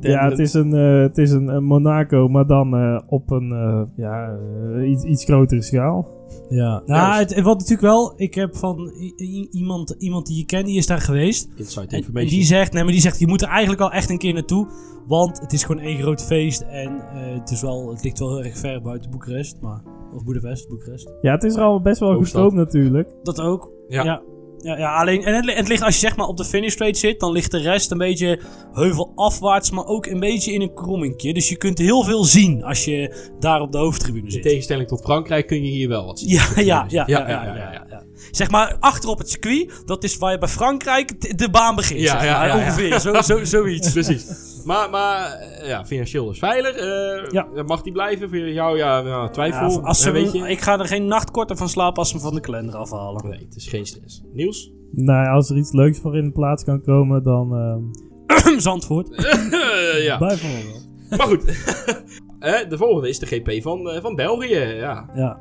Ja, het is een, eh, het is een, een Monaco, maar dan eh, op een eh, ja, iets, iets grotere schaal. Ja, nou, het, wat natuurlijk wel, ik heb van iemand, iemand die je kent, die is daar geweest. Inside En, die zegt, nee, maar die zegt, je moet er eigenlijk wel echt een keer naartoe. Want het is gewoon één groot feest en eh, het, is wel, het ligt wel heel erg ver buiten Boekarest. Maar, of Boedapest, Boekarest. Ja, het is er al best wel goedkoop natuurlijk. Dat ook. Ja. Ja. Ja. ja, alleen, en het, li- het ligt, als je zeg maar op de finish straight zit, dan ligt de rest een beetje heuvelafwaarts, maar ook een beetje in een krommingje. Dus je kunt heel veel zien als je daar op de hoofdtribune In zit. tegenstelling tot Frankrijk kun je hier wel wat zien. Ja, ja, ja, ja, Ja. Zeg maar, achter op het circuit, dat is waar je bij Frankrijk de baan begint. Ja, zeg maar. Ongeveer, Zo, zo, zoiets. Precies. Maar, maar eh, ja, financieel dus veilig. eh, Ja. Mag die blijven voor jou? Ja, nou, twijfel. Ja, als ze, weet je? Ik ga er geen nacht korter van slapen als ze hem van de kalender afhalen. Nee, het is geen stress. Niels? Nou, als er iets leuks voor in de plaats kan komen, dan ehm, Zandvoort. Ja. bijvoorbeeld. Maar goed. Eh, de volgende is de GP van, eh, van België. Ja, Ja.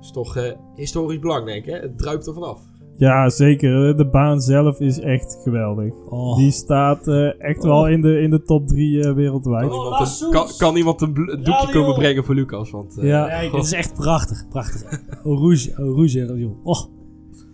is toch eh, historisch belangrijk, hè? Het druipt er vanaf. Ja, zeker. De baan zelf is echt geweldig. Oh. Die staat eh, echt wel in de, in de top 3 wereldwijd. Kan, Oh, iemand, een, kan, kan iemand een doekje Ja, komen brengen voor Lucas? Want, eh, Ja. Nee, dit is echt prachtig. Prachtig. Oh, Rouge. Oh, Rouge. joh. Oh,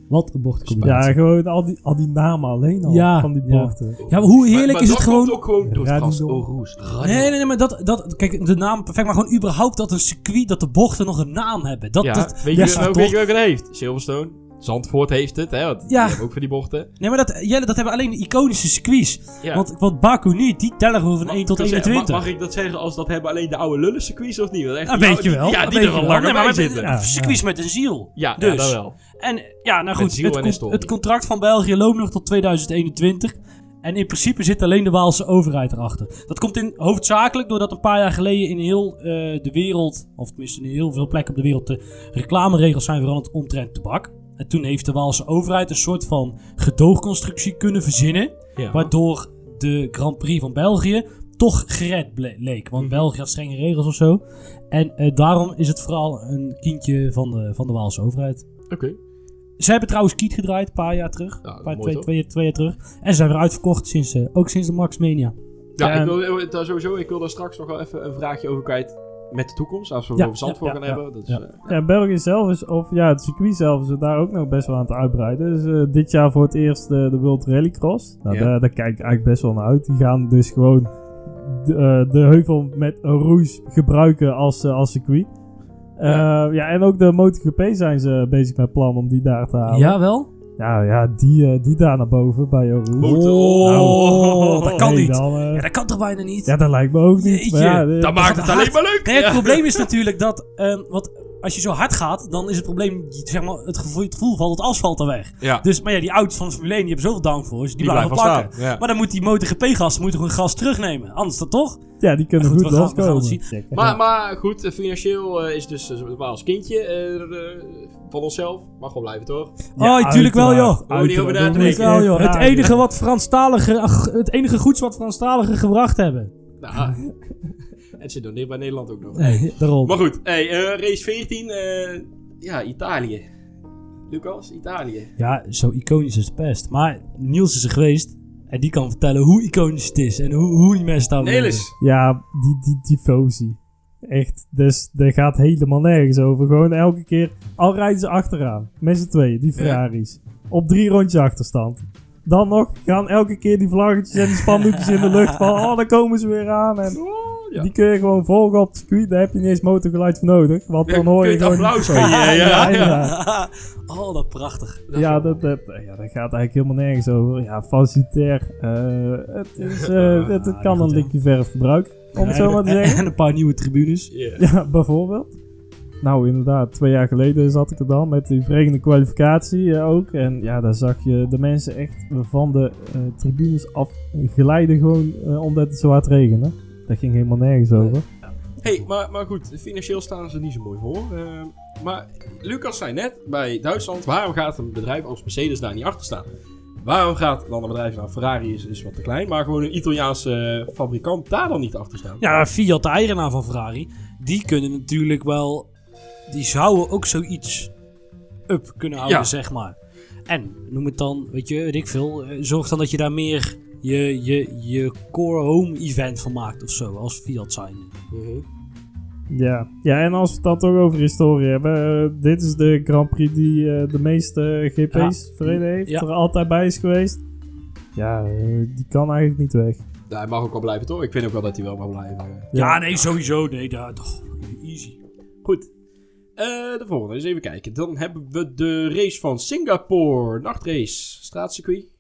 wat een Ja, bochtcombinatie. gewoon al die, al die namen alleen al Ja, van die ja. bochten. Ja, maar hoe Maar- heerlijk maar is dat het gewoon... ook gewoon door het Radidon. gras. Oh, roes. Nee, nee, nee, maar dat, dat... Kijk, de naam perfect, maar gewoon überhaupt dat een circuit, dat de bochten nog een naam hebben. Dat, Ja, dat, weet, ja, je, weet je welke het heeft? Silverstone. Zandvoort heeft het, hè? Want die Ja. hebben ook voor die bochten. Nee, maar dat, Jelle, dat hebben alleen de iconische circuits. Ja. Want, want Baku niet, die tellen gewoon van Mag- 1 tot kan ik zeggen, 21. Mag, mag ik dat zeggen als dat hebben alleen de oude lullen circuits of niet? Want echt Dat die weet je oude- wel. Ja, dat die er al wel. lang Nee, bij maar zitten. ja, Circuits met een ziel. Ja, Dus. ja, dat wel. En ja, nou goed, het, en con- historie. het contract van België loopt nog tot 2021. En in principe zit alleen de Waalse overheid erachter. Dat komt in, hoofdzakelijk doordat een paar jaar geleden in heel eh, de wereld, of tenminste in heel veel plekken op de wereld, de reclameregels zijn veranderd omtrent tabak. En toen heeft de Waalse overheid een soort van gedoogconstructie kunnen verzinnen. Ja. Waardoor de Grand Prix van België toch gered leek. Want Mhm. België had strenge regels of zo. En eh, daarom is het vooral een kindje van de, van de Waalse overheid. Oké. Ze hebben trouwens Kiet gedraaid, een paar jaar terug. Ja, een paar, twee, twee, twee jaar terug. En ze zijn weer uitverkocht, sinds, eh, ook sinds de Max Mania. Ja, ik wil eh, daar sowieso, ik wil daar straks nog wel even een vraagje over kwijt met de toekomst. Als we het Ja, over Zandvoort ja, gaan ja, hebben. Dat is, ja. eh, Ja, België zelf is, of ja, het circuit zelf is daar ook nog best wel aan het uitbreiden. Dus eh, dit jaar voor het eerst de, de World Rallycross. Nou, Ja. daar, daar kijk ik eigenlijk best wel naar uit. Die gaan dus gewoon de, eh, de heuvel met een rouge gebruiken als, als circuit. Eh, ja. en ook de MotoGP zijn ze bezig met plan om die daar te halen. Jawel? Ja, ja die, eh, die daar naar boven bij Rouge. Motor- Oh, dat kan Nee, niet. dan, eh, Ja, dat kan toch bijna niet? ja, dat lijkt me ook niet. Maar ja, de- dat maakt het alleen maar leuk. Nee, het Ja. probleem is natuurlijk dat, ehm, want als je zo hard gaat, dan is het probleem, zeg maar, het gevoel, het gevoel valt het asfalt er weg. Ja, Dus, maar ja, die auto's van de Formule 1, die hebben zoveel downforce, die, die blijven blijven plakken. staan. Ja. Maar dan moet die MotoGP-gasten moeten gewoon gas terugnemen. Anders dat toch? ja, die kunnen goed, goed, we gaan- we gaan loskomen. het zien. Checken. Maar, maar goed, eh, financieel eh, is dus uh, als kindje eh, eh, van onszelf. Mag wel blijven, toch? Ja, oh, tuurlijk wel, joh. uiteraard, uiteraard. wel, joh. Het enige wat Franstalige, ach, het enige goeds wat Franstaligen gebracht hebben. Nou, en ze doneert bij Nederland ook nog. Nee, daarom. Maar goed, hey, eh, race 14. eh, ja, Italië. Lucas, Italië. Ja, zo iconisch is het best. Maar Niels is er geweest. En die kan vertellen hoe iconisch het is. En hoe, hoe die mensen daar Nelis. Ja, die, die tifosi. Echt, dus daar gaat helemaal nergens over. Gewoon elke keer, al rijden ze achteraan. Met z'n tweeën, die Ferraris. Op drie rondjes achterstand. Dan nog gaan elke keer die vlaggetjes en die spandoekjes in de lucht van... Oh, daar komen ze weer aan. En ja. Die kun je gewoon volgen op het circuit. Daar heb je niet eens motorgeluid voor nodig. Want dan hoor je je gewoon... applaus ja, ja. ja. oh, dat prachtig. Ja, dat, dat, ja, dat gaat eigenlijk helemaal nergens over. Ja, facilitair. eh, het, is, eh, het, het kan een likje verf gebruiken. Om het zo maar te En- zeggen. En een paar nieuwe tribunes. Ja. Ja, bijvoorbeeld. Nou, inderdaad, twee jaar geleden zat ik er dan met die verregende kwalificatie eh, ook. En ja, daar zag je de mensen echt van de eh, tribunes af glijden gewoon omdat het zo hard regende. Dat ging helemaal nergens over. hey, maar, maar goed, financieel staan ze niet zo mooi voor. Eh, maar Lucas zei net, bij Duitsland, waarom gaat een bedrijf als Mercedes daar niet achter staan? Waarom gaat dan een bedrijf, nou Ferrari is, is wat te klein, maar gewoon een Italiaanse fabrikant daar dan niet achter staan? Ja, Fiat, de eigenaar van Ferrari, die kunnen natuurlijk wel... Die zouden ook zoiets up kunnen houden, Ja. zeg maar. En noem het dan, weet je, weet ik veel, eh, zorg dan dat je daar meer je, je, je core home event van maakt of zo, als Fiat zijn. Mhm. Ja. ja, en als we het dan toch over historie hebben. eh, dit is de Grand Prix die eh, de meeste GP's verreden heeft. Ja. Er altijd bij is geweest. Ja, eh, die kan eigenlijk niet weg. Ja, hij mag ook wel blijven, toch? Ik vind ook wel dat hij wel mag blijven. Ja, nee, sowieso. Nee, daar toch. Easy. Goed. Eh, de volgende, eens even kijken. Dan hebben we de race van Singapore. Nachtrace. Straatcircuit.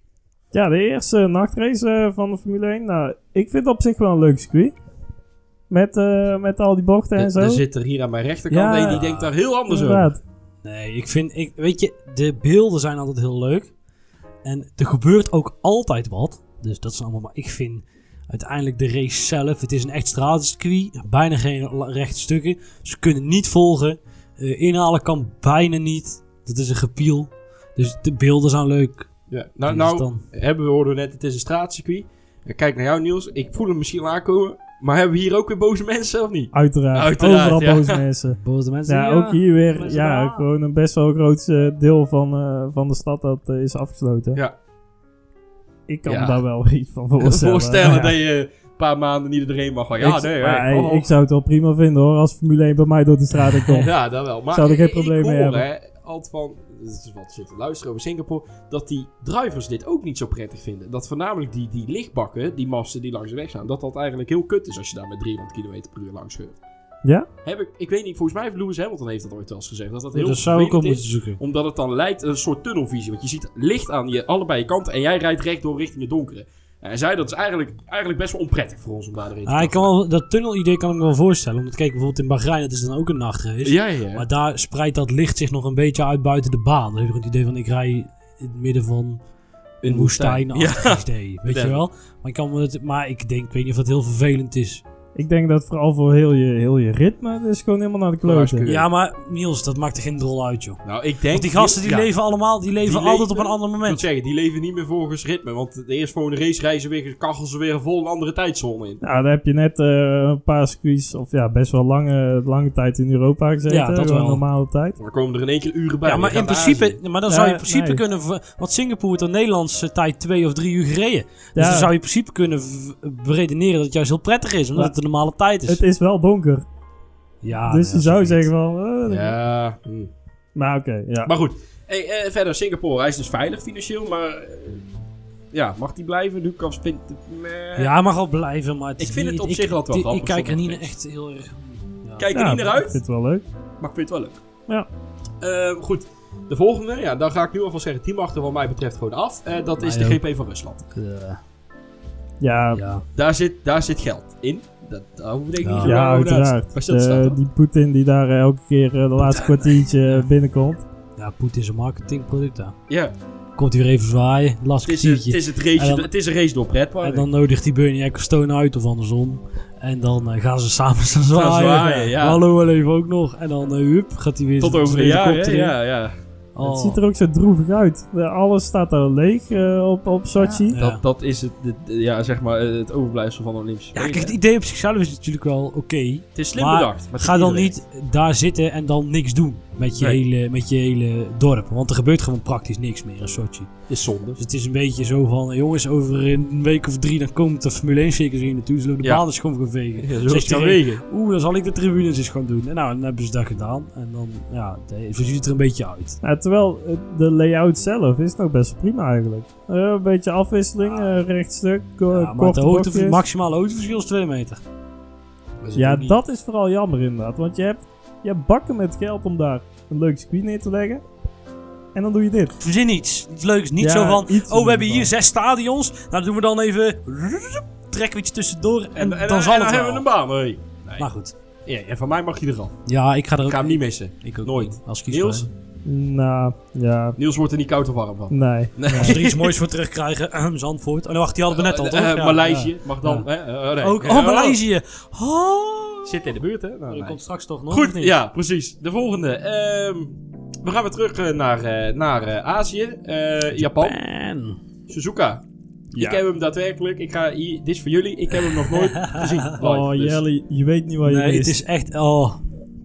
Ja, de eerste nachtrace eh, van de Formule 1. Nou, ik vind het op zich wel een leuk circuit. Met, eh, met al die bochten en zo. Er zit er hier aan mijn rechterkant Ja. een die denkt daar heel anders over. Nee, ik vind, ik, weet je, de beelden zijn altijd heel leuk. En er gebeurt ook altijd wat. Dus dat is allemaal, maar ik vind uiteindelijk de race zelf, het is een echt stratencircuit. Bijna geen rechte stukken. Ze kunnen niet volgen. Eh, inhalen kan bijna niet. Dat is een gepiel. Dus de beelden zijn leuk. Ja. Nou, nou dan- hebben we hoorden net, het is een straatcircuit. Ik Kijk naar jou Niels, ik voel hem misschien aankomen. Maar hebben we hier ook weer boze mensen of niet? Uiteraard. Uiteraard, Overal ja. boze mensen. Boze mensen. Ja, die, ook hier weer. mensen Ja, daar- gewoon een best wel groot eh, deel van, eh, van de stad dat eh, is afgesloten. Ja. Ik kan Ja. me daar wel iets van voorstellen. Voorstellen Ja. dat je een paar maanden niet iedereen mag gaan. Ja, ik, nee, maar, hey, oh, oh. ik zou het wel prima vinden hoor, als Formule 1 bij mij door de straat in komt. Ja, dat wel. Maar Zou er geen ik- probleem ik mee hoor, hebben. Hè, altijd van, dit is wat zitten luisteren over Singapore, dat die drivers dit ook niet zo prettig vinden. Dat voornamelijk die, die lichtbakken, die masten die langs de weg staan, dat dat eigenlijk heel kut is als je daar met 300 km per uur langs scheurt. Ja? Heb ik, ik weet niet, volgens mij heeft Lewis Hamilton heeft dat ooit wel eens gezegd, dat dat heel Dat zou ik op vervelend moeten zoeken. omdat het dan lijkt een soort tunnelvisie, want je ziet licht aan je allebei kanten en jij rijdt rechtdoor richting het donkere. En hij zei dat is eigenlijk, eigenlijk best wel onprettig voor ons om daar erin te Ah, ik kan wel, dat tunnelidee kan ik me wel voorstellen. Omdat kijk, bijvoorbeeld in Bahrein, dat is dan ook een nachtrace. Ja, ja. Maar daar spreidt dat licht zich nog een beetje uit buiten de baan. Dan heb je het idee van, ik rij in het midden van een woestijn. Ja. idee, weet je wel? Maar ik, kan het, maar ik denk, ik weet niet of dat heel vervelend is. Ik denk dat vooral voor heel je, heel je ritme, dus gewoon helemaal naar de kloten. Waarschuwing. Ja, maar Niels, dat maakt er geen drol uit, joh. Nou, ik denk... Want die gasten die ja. leven allemaal, die leven Die altijd leven- op een ander Ik moet moment. zeggen, die leven niet meer volgens ritme. Want de eerstvolgende race reizen weer, kachelen ze weer vol een andere tijdzone in. Nou, daar heb je net eh, een paar circuits, of ja, best wel lange, lange tijd in Europa gezeten. Ja, dat wel. normale tijd. Dan komen er in één keer uren bij. Ja, maar in principe, maar dan Ja, zou je in principe nee. kunnen, want Singapore heeft in Nederlandse tijd twee of drie uur gereden. Dus Ja. dan zou je in principe kunnen beredeneren dat het juist heel prettig is, omdat Een normale tijd is. Het is wel donker, ja, dus ja, je zou zeggen van... eh, Ja, hm. Maar oké, ja. maar goed. Hey, eh, verder, Singapore, hij is dus veilig financieel, maar... eh, ja, mag die blijven? Lucas vindt het... meh. Ja, mag wel blijven, maar het Ik vind niet- het op ik- zich altijd wel ik- grappig, Ik kijk er niet echt heel erg... Ja. Kijk er Ja, niet naar Ik uit, vind het wel leuk. maar ik vind het wel leuk. Ja. Ehm, goed. De volgende, ja, dan ga ik nu alvast zeggen, team achter wat mij betreft gewoon af. Eh, dat is de Mij GP van Rusland. Eh, Ja, ja, ja. Daar zit, daar zit geld in. Dat, hoef ik Ja. niet zo te- uiteraard. Dat De- dan? die Poetin die daar eh, elke keer eh, de laatste kwartiertje binnenkomt. ja, Poetin is een marketingproduct. Ja, Komt hij weer even zwaaien, last het is, een, het is, het race, dan- het is een race door pretpark. En dan nodigt hij Bernie Ecclestone uit of andersom. En dan eh, gaan ze samen staan zwaaien. zwaaien, ja. Hallo, we leven ook nog. En dan, eh, hup, gaat hij weer Tot over een jaar. Ja, ja. Oh. Het ziet er ook zo droevig uit. Alles staat daar leeg eh, op, op Sochi. Ja. Dat, dat is het, het- ja, zeg maar, eh, het overblijfsel van de Olympische Ja, kijk, het idee op zichzelf is natuurlijk wel oké. Het is slim maar bedacht. Maar Ga dan iedereen. niet daar zitten en dan niks doen met je, Nee. hele, met je hele dorp. Want er gebeurt gewoon praktisch niks meer in Sochi. Het is zonde. Dus het is een beetje zo van, jongens, over een week of drie dan komt de Formule 1 circus hier naartoe. Zullen we de Ja. baan eens gewoon gaan vegen. Ja, zo Zegt het gaan wegen. Oeh, dan zal ik de tribunes eens gaan doen. En nou, dan hebben ze dat gedaan. En dan, ja, de- zo ziet het er een beetje uit. Nou, terwijl eh, de layout zelf is nog best prima eigenlijk. Eh, een beetje afwisseling, eh rechtstuk, ko- Ja, maar korte de hoogte, maximale hoogteverschil is 2 meter. Ja, dat is vooral jammer inderdaad. Want je hebt, je hebt bakken met geld om daar een leuk circuit neer te leggen. En dan doe je dit. Verzin iets. Iets leuks. Niet Ja, zo van, oh, we hebben hier zes stadions. Nou, dan doen we dan even... Trekken we iets tussendoor en, En, en, dan en- zal en het dan wel. hebben we een baan. Nee. Maar goed. Ja, en van mij mag je eraf. Ja, ik ga er Ik ook... ga hem niet missen. Ik ook Nooit. Als Niels? Nou, ja, Niels wordt er niet koud of warm van. nee. Nee. Als we er iets moois voor terugkrijgen. Ahem, Zandvoort. Oh, nee, wacht, die hadden we net al, Eh, toch? eh, Ja, Maleisië mag dan. Ja. hè? Eh, nee. Ook, Ja, oh, Maleisië. Oh. Zit in de buurt, hè? Nou, Dat nee. komt straks toch nog, Goed, niet? ja, precies. De volgende. Ehm, we gaan weer terug eh, naar, eh, naar eh, Azië. Eh, Japan. Man. Suzuka. Ja. Ik heb hem daadwerkelijk. Ik ga hier, dit is voor jullie. Ik heb hem nog nooit gezien. live. Oh, Dus- Jelly, je weet niet wat je Nee, mist. het is echt... Oh.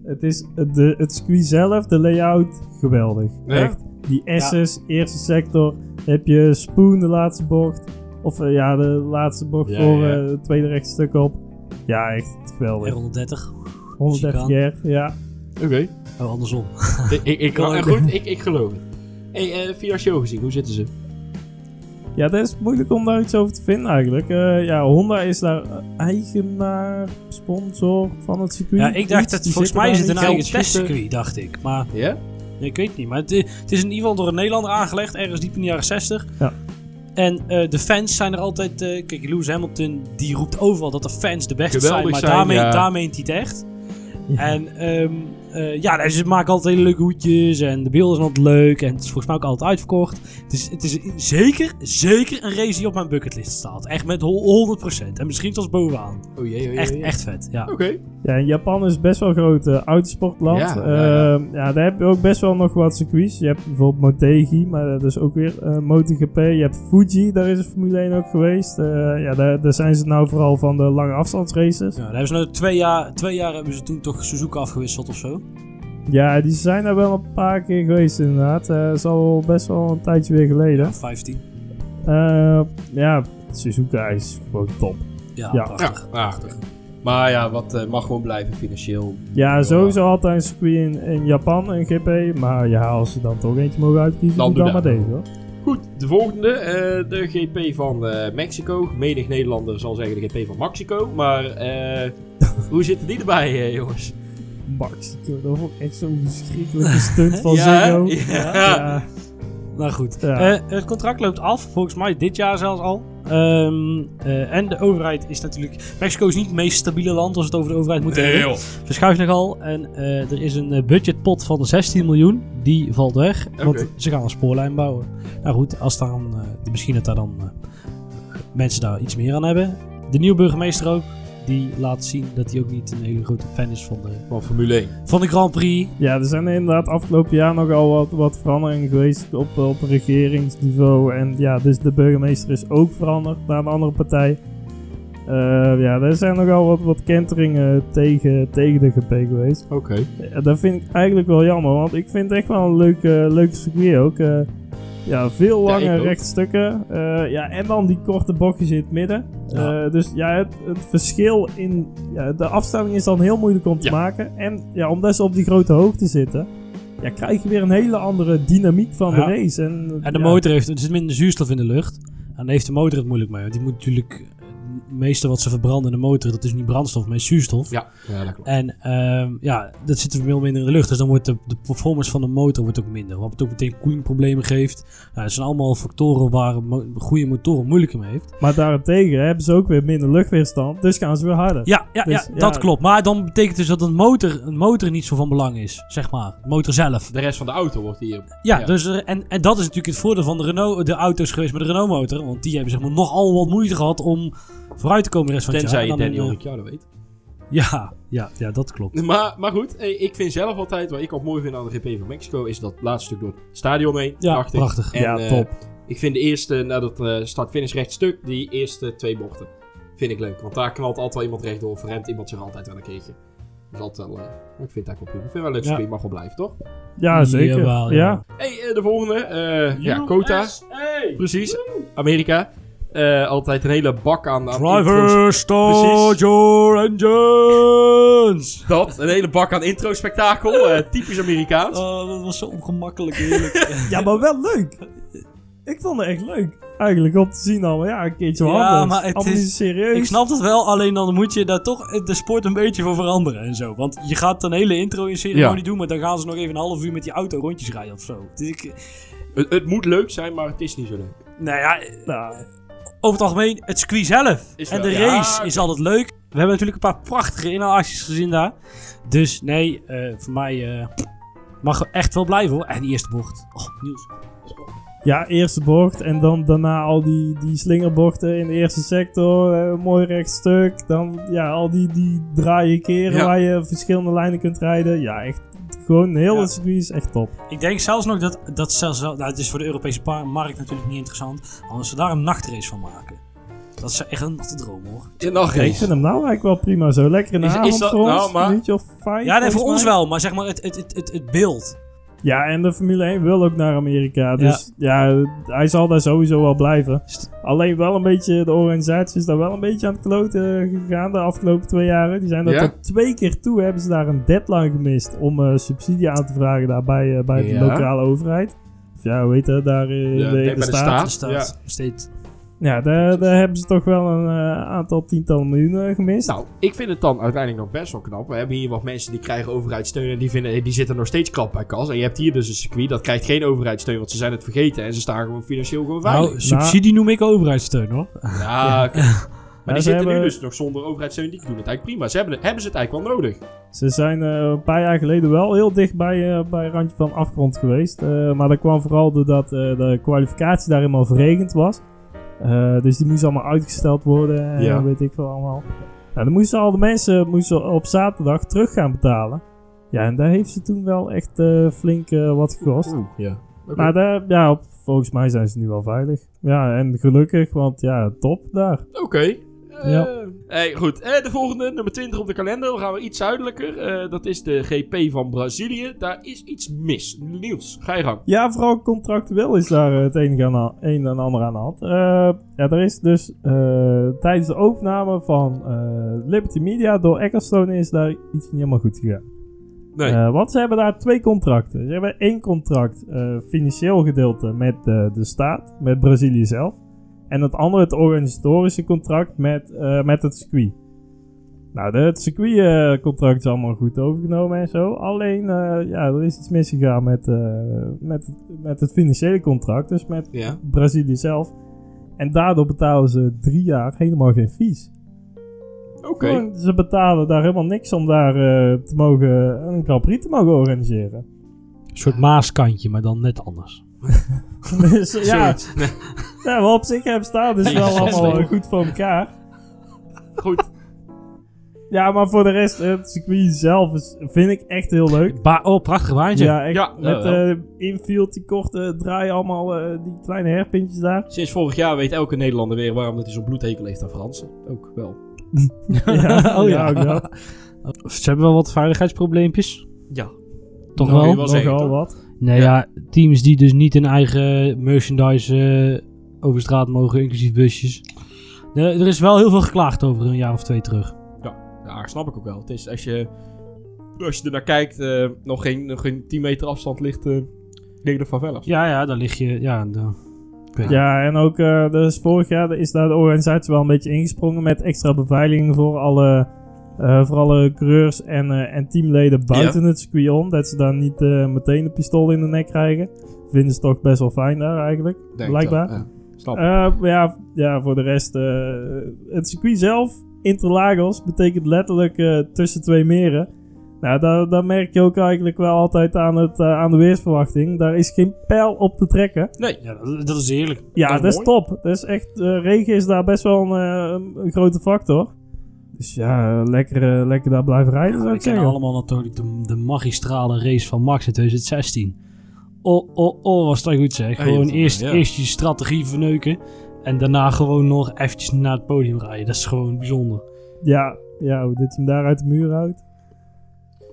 Het is de, het circuit zelf, de layout, geweldig. Ja? Echt. Die S's, eerste sector, heb je Spoon, de laatste bocht. Of ja, de laatste bocht Ja, voor ja. eh, het tweede rechtstuk op. Ja, echt geweldig. 130. 130 chicane. jaar, ja. Oké. Oh, andersom. ik, ik, ik, Kan eh, ook. goed, ik, ik geloof het. Hey, eh, financieel gezien, hoe zitten ze? Ja, dat is moeilijk om daar iets over te vinden eigenlijk. Eh, ja, Honda is daar eigenaar, sponsor van het circuit. Ja, ik dacht dat die volgens zitten mij is het een eigen testcircuit, dacht ik. Maar Ja? nee, ik weet het niet. Maar het, het is in ieder geval door een Nederlander aangelegd, ergens diep in de jaren 60. Ja. En eh, de fans zijn er altijd... eh, kijk, Lewis Hamilton die roept overal dat de fans de beste Geweldig zijn. Maar zijn, daarmee, ja. daar meent hij het echt. Ja. En ehm, eh, ja, ze maken altijd hele leuke hoedjes en de beelden zijn altijd leuk. En het is volgens mij ook altijd uitverkocht. Het is, het is zeker, zeker een race die op mijn bucketlist staat. Echt met hol- 100%. En misschien zelfs bovenaan. Oh jee, oh jee. Echt, oh jee. echt vet, ja. Oké. Ja, en Japan is best wel een groot eh, autosportland. Ja, Ja, ja, ja. ja, daar heb je ook best wel nog wat circuits. Je hebt bijvoorbeeld Motegi, maar dat is ook weer eh, MotoGP. Je hebt Fuji, daar is de Formule 1 ook geweest. Eh, ja, daar, daar zijn ze nou vooral van de lange afstandsraces. Ja, daar hebben ze nou twee jaar, twee jaar hebben ze toen toch Suzuka afgewisseld of zo. Ja, die zijn er wel een paar keer geweest inderdaad. Eh is al best wel een tijdje weer geleden. 15. Eh, ja, Suzuka is gewoon top. Ja, Ja. prachtig. Ja, aardig. Maar ja, wat eh, mag gewoon blijven financieel. Ja, sowieso altijd een circuit in, in Japan, een GP. Maar ja, als ze dan toch eentje mogen uitkiezen, Dan doe dan maar deze hoor. Goed, de volgende. eh, de GP van eh, Mexico. Menig Nederlander zal zeggen de GP van Mexico. Maar eh, hoe zitten die erbij, eh, jongens? Mexico, dat vond ik echt zo'n verschrikkelijke stunt van Ja, ja. Ja. Nou goed. Ja. Eh, het contract loopt af, volgens mij dit jaar zelfs al. Ehm, eh, en de overheid is natuurlijk... Mexico is niet het meest stabiele land als we het over de overheid moeten hebben. Verschuift nogal. En eh, er is een budgetpot van 16 miljoen. Die valt weg. Want ze gaan een spoorlijn bouwen. Nou goed, als dan, eh, misschien dat daar dan eh, mensen daar iets meer aan hebben. De nieuwe burgemeester ook. Die laat zien dat hij ook niet een hele grote fan is van de, Van Formule 1. van de Grand Prix. ja, er zijn inderdaad afgelopen jaar nogal wat, wat veranderingen geweest op, op regeringsniveau. En ja, dus de burgemeester is ook veranderd naar een andere partij. Eh, ja, er zijn nogal wat, wat kenteringen tegen, tegen de GP geweest. Oké. Ja, dat vind ik eigenlijk wel jammer, want ik vind het echt wel een leuke, leuke circuit ook. Eh, ja, veel Ja, lange ook. rechtstukken. Eh, ja, en dan die korte bochtjes in het midden. Ja. Eh, dus ja, het, het verschil in... Ja, de afstelling is dan heel moeilijk om te Ja. maken. En ja, omdat ze op die grote hoogte zitten... Ja, krijg je weer een hele andere dynamiek van Ja. de race. En, En de ja, motor heeft, er zit minder zuurstof in de lucht. En dan heeft de motor het moeilijk mee. Want die moet natuurlijk, meeste wat ze verbranden in de motor, dat is niet brandstof, maar is zuurstof. Ja, ja, dat klopt. En ehm, ja, dat zit veel minder in de lucht. Dus dan wordt de, de performance van de motor wordt ook minder. Wat ook meteen koelingproblemen geeft. Nou, dat zijn allemaal factoren waar mo- goede motoren moeilijker mee heeft. Maar daarentegen hebben ze ook weer minder luchtweerstand. Dus gaan ze weer harder. Ja, ja, Dus, ja, dat ja. klopt. Maar dan betekent dus dat een motor, een motor niet zo van belang is, zeg maar. De motor zelf. De rest van de auto wordt hier. Ja, Ja. Dus er, en, en dat is natuurlijk het voordeel van de, Renault, de auto's geweest met de Renault motor. Want die hebben zeg maar nogal wat moeite gehad om vooruit te komen de rest van het Tenzij je Daniel eh, Ricciardo weet. ja, ja, ja, dat klopt. Maar, maar goed, hey, ik vind zelf altijd, wat ik ook mooi vind aan de GP van Mexico, is dat laatste stuk door het stadion heen. Ja, prachtig. prachtig. En, ja, eh, top. ik vind de eerste, na dat eh, start-finish rechtstuk, die eerste twee bochten, vind ik leuk. Want daar knalt altijd wel iemand rechtdoor, of remt iemand zich altijd wel een keertje. Dat is altijd wel, eh, ik vind eigenlijk wel prima. Ik vind het wel leuk, Ja. mag wel blijven, toch? Ja, zeker. Jawel, ja. ja. hey, eh, de volgende, eh, ja, Kota. Precies, Amerika. Eh, altijd een hele bak aan, aan intro's. Driver, start Precies. your engines! Dat, een hele bak aan intro-spektakel. eh, typisch Amerikaans. Oh, dat was zo ongemakkelijk, heerlijk. Ja, maar wel leuk. Ik vond het echt leuk. Eigenlijk om te zien allemaal. Ja, een keertje wat Ja, anders. maar het allemaal is- niet serieus. Ik snap dat wel, alleen dan moet je daar toch de sport een beetje voor veranderen en zo. Want je gaat een hele intro in ceremonie doen, maar dan gaan ze nog even een half uur met die auto rondjes rijden of zo. Dus ik, Het, het moet leuk zijn, maar het is niet zo leuk. nou ja, Nou, over het algemeen, het circuit zelf Is en wel- de ja, race is altijd leuk. We hebben natuurlijk een paar prachtige inhaalacties gezien daar. Dus nee, eh, voor mij eh, mag er echt wel blijven hoor. En die eerste bocht. Oh, Niels. ja, eerste bocht en dan daarna al die, die slingerbochten in de eerste sector. eh, mooi rechtstuk. Dan ja, al die, die draaien keren Ja. waar je verschillende lijnen kunt rijden. Ja, echt gewoon heel Ja. het circuit is echt top. Ik denk zelfs nog dat, dat zelfs, wel- nou, het is voor de Europese markt natuurlijk niet interessant. Als ze daar een nachtrace van maken. Dat is echt een natte droom hoor. Ja, ik vind hem nou eigenlijk wel prima zo. Lekker in de Is- is avond dat- voor ons. nou, maar- Een uurtje of vijf, Ja, nee, voor ons mij. wel, maar zeg maar het, het, het, het, het beeld. Ja, en de Formule 1 wil ook naar Amerika. Dus ja, hij zal daar sowieso wel blijven. Alleen wel een beetje, de organisatie is daar wel een beetje aan het kloten gegaan de afgelopen twee jaren. Die zijn dat Ja? tot twee keer toe, hebben ze daar een deadline gemist om eh, subsidie aan te vragen daar bij, eh, bij Ja. de lokale overheid. Of ja, hoe heet dat, daar in Ja, de, bij in de de staat. staat. Staat, steeds. Ja, daar, daar hebben ze toch wel een eh, aantal tientallen miljoenen gemist. Nou, ik vind het dan uiteindelijk nog best wel knap. We hebben hier wat mensen die krijgen overheidssteun en die, vinden, die zitten nog steeds krap bij kas. En je hebt hier dus een circuit dat krijgt geen overheidssteun, want ze zijn het vergeten en ze staan gewoon financieel gewoon veilig. Nou, subsidie noem ik overheidssteun hoor. ja, oké. Maar Ja, die zitten nu dus nog zonder overheidssteun, die doen het eigenlijk prima. Ze hebben, het- hebben ze het eigenlijk wel nodig. Ze zijn eh, een paar jaar geleden wel heel dicht bij, eh, bij randje van afgrond geweest. Eh, maar dat kwam vooral doordat eh, de kwalificatie daar helemaal verregend was. Eh, dus die moest allemaal uitgesteld worden en Ja. weet ik veel allemaal. Nou, dan moesten al de mensen moesten op zaterdag terug gaan betalen. Ja, en daar heeft ze toen wel echt eh, flink eh, wat gekost. Oeh, ja. Maar daar, ja, op- volgens mij zijn ze nu wel veilig. Ja, en gelukkig, want ja, top daar. Oké. Ja. hey, goed, Eh, de volgende, nummer 20 op de kalender. Dan gaan we iets zuidelijker. Eh, dat is de GP van Brazilië. Daar is iets mis. Niels, ga je gang. Ja, vooral contractueel is daar eh, het enige aan, een en ander aan de hand. Ja, er is dus tijdens de overname van Liberty Media door Ecclestone is daar iets niet helemaal goed gegaan. Nee. Want ze hebben daar twee contracten. Ze hebben één contract, financieel gedeelte met de staat, met Brazilië zelf. En het andere, het organisatorische contract met, eh, met het circuit. Nou, de, het circuitcontract is allemaal goed overgenomen en zo. Alleen, eh, ja, er is iets misgegaan met, eh, met, het- met het financiële contract, dus met ja. Brazilië zelf. En daardoor betalen ze drie jaar helemaal geen fees. Oké. Ze betalen daar helemaal niks om daar eh, te mogen, een Grand Prix te mogen organiseren. Een soort maaskantje, maar dan net anders. dus ja. Nee, ja, wat op zich hebben staan is Nee, wel allemaal eh, goed voor elkaar. Goed. Ja, maar voor de rest, het circuit zelf is, vind ik echt heel leuk. Ba oh, prachtig waantje. Ja, echt. Ja, met wel. eh infield, die korte draaien allemaal, eh, die kleine herpintjes daar. Sinds vorig jaar weet elke Nederlander weer waarom dat hij zo'n bloedhekel heeft aan Fransen. Ook wel. ja, oh ja. ook dat. Ze hebben wel wat veiligheidsprobleempjes. Ja. Toch Nou, wel? wel Nogal wat. Nee, Ja. ja. teams die dus niet hun eigen merchandise eh, over straat mogen, inclusief busjes. Er is wel heel veel geklaagd over een jaar of twee terug. Ja, snap ik ook wel. Het is als je, als je er naar kijkt, eh, nog, geen, nog geen 10 meter afstand ligt tegen de favelas. Ja, ja, daar lig je. Ja, de, ik weet Ja, en ook eh, dus vorig jaar is daar de organisatie wel een beetje ingesprongen met extra beveiliging voor alle, eh, voor alle coureurs en, eh, en teamleden buiten het circuit om. Dat ze dan niet eh, meteen een pistool in de nek krijgen. Vinden ze toch best wel fijn daar eigenlijk, Denk blijkbaar. dat, ja. Snap. Eh, ja, ja, voor de rest, eh, het circuit zelf, Interlagos, betekent letterlijk eh, tussen twee meren. Nou, daar, daar merk je ook eigenlijk wel altijd aan, het, eh, aan de weersverwachting. Daar is geen pijl op te trekken. nee. Ja, dat, is heerlijk. Ja, Dat dat is top. Dat is echt, eh, regen is daar best wel een, eh, een grote factor. Dus ja, lekker, eh, lekker daar blijven rijden, zou we ik kennen zeggen. allemaal natuurlijk de, de magistrale race van Max in 2016. Oh, oh, oh, was dat goed zeg. Ja, Gewoon ja, eerst, ja. eerst je strategie verneuken. En daarna gewoon nog eventjes naar het podium rijden. Dat is gewoon bijzonder. Ja, ja, hoe dit hij hem daar uit de muur houdt.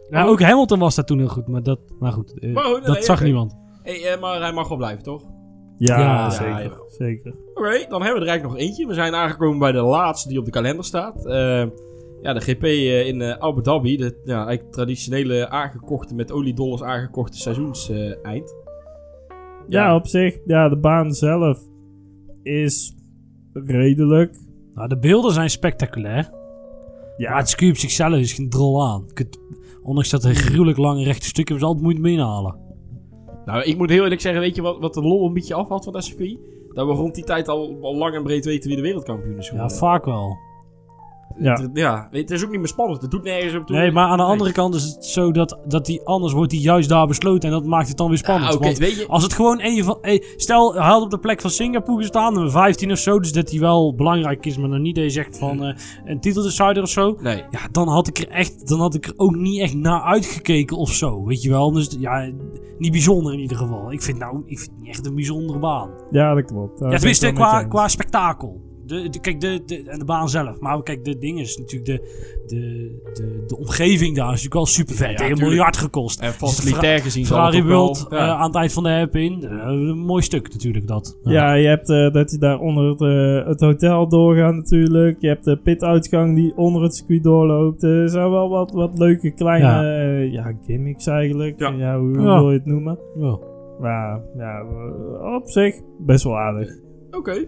Ja, ook Hamilton was daar toen heel goed. Maar dat, nou goed, Maar goed, dat nee, zag niemand. Hey, eh, maar hij mag wel blijven, toch? Ja, Ja, zeker. ja. zeker. Oké, dan hebben we er eigenlijk nog eentje. We zijn aangekomen bij de laatste die op de kalender staat. Eh, ja, de GP eh, in eh, Abu Dhabi. De ja, eigenlijk traditionele aangekochte, met oliedollars aangekochte seizoenseind. Ja, op zich, ja, de baan zelf is redelijk. Nou, de beelden zijn spectaculair. Ja, Maar het circuit op zichzelf is geen drol aan. Kunt- ondanks dat er gruwelijk lange rechte stukken hebben ze altijd moeite mee inhalen. Nou, ik moet heel eerlijk zeggen, weet je wat, wat de lol een beetje afvalt van dat circuit? Dat we rond die tijd al, al lang en breed weten wie de wereldkampioen is Ja, geworden. vaak wel. Ja. Het, ja, weet, het is ook niet meer spannend. Het doet nergens op toe. Nee, maar aan de Nee. andere kant is het zo dat, dat die anders wordt die juist daar besloten. En dat maakt het dan weer spannend. Want weet je... als het gewoon een van... hey, stel, hij had op de plek van Singapore gestaan, nummer 15 of zo. Dus dat hij wel belangrijk is, maar dan niet dat je zegt van eh, een titeldecider of zo. Nee. Ja, dan had ik er echt, dan had ik er ook niet echt naar uitgekeken of zo, weet je wel. Dus ja, niet bijzonder in ieder geval. Ik vind nou, ik vind het niet echt een bijzondere baan. ja, dat klopt. Daar ja, tenminste qua, qua spektakel. De, de- kijk, de, de, en de baan zelf. Maar kijk, de ding is natuurlijk de, de, de, de omgeving daar is natuurlijk wel super vet. Ja, een miljard gekost. En Dus facilitair gezien zal Ferrari wel- World ja. eh, aan het eind van de app in. Eh, een mooi stuk natuurlijk dat. Ja, je hebt eh, dat je daar onder het, het hotel doorgaat natuurlijk. Je hebt de pituitgang die onder het circuit doorloopt. Er zijn wel wat, wat leuke kleine Ja. ja. ja, gimmicks eigenlijk. Ja. Ja. hoe hoe Ja. wil je het noemen? Ja. Maar ja, op zich best wel aardig. Oké.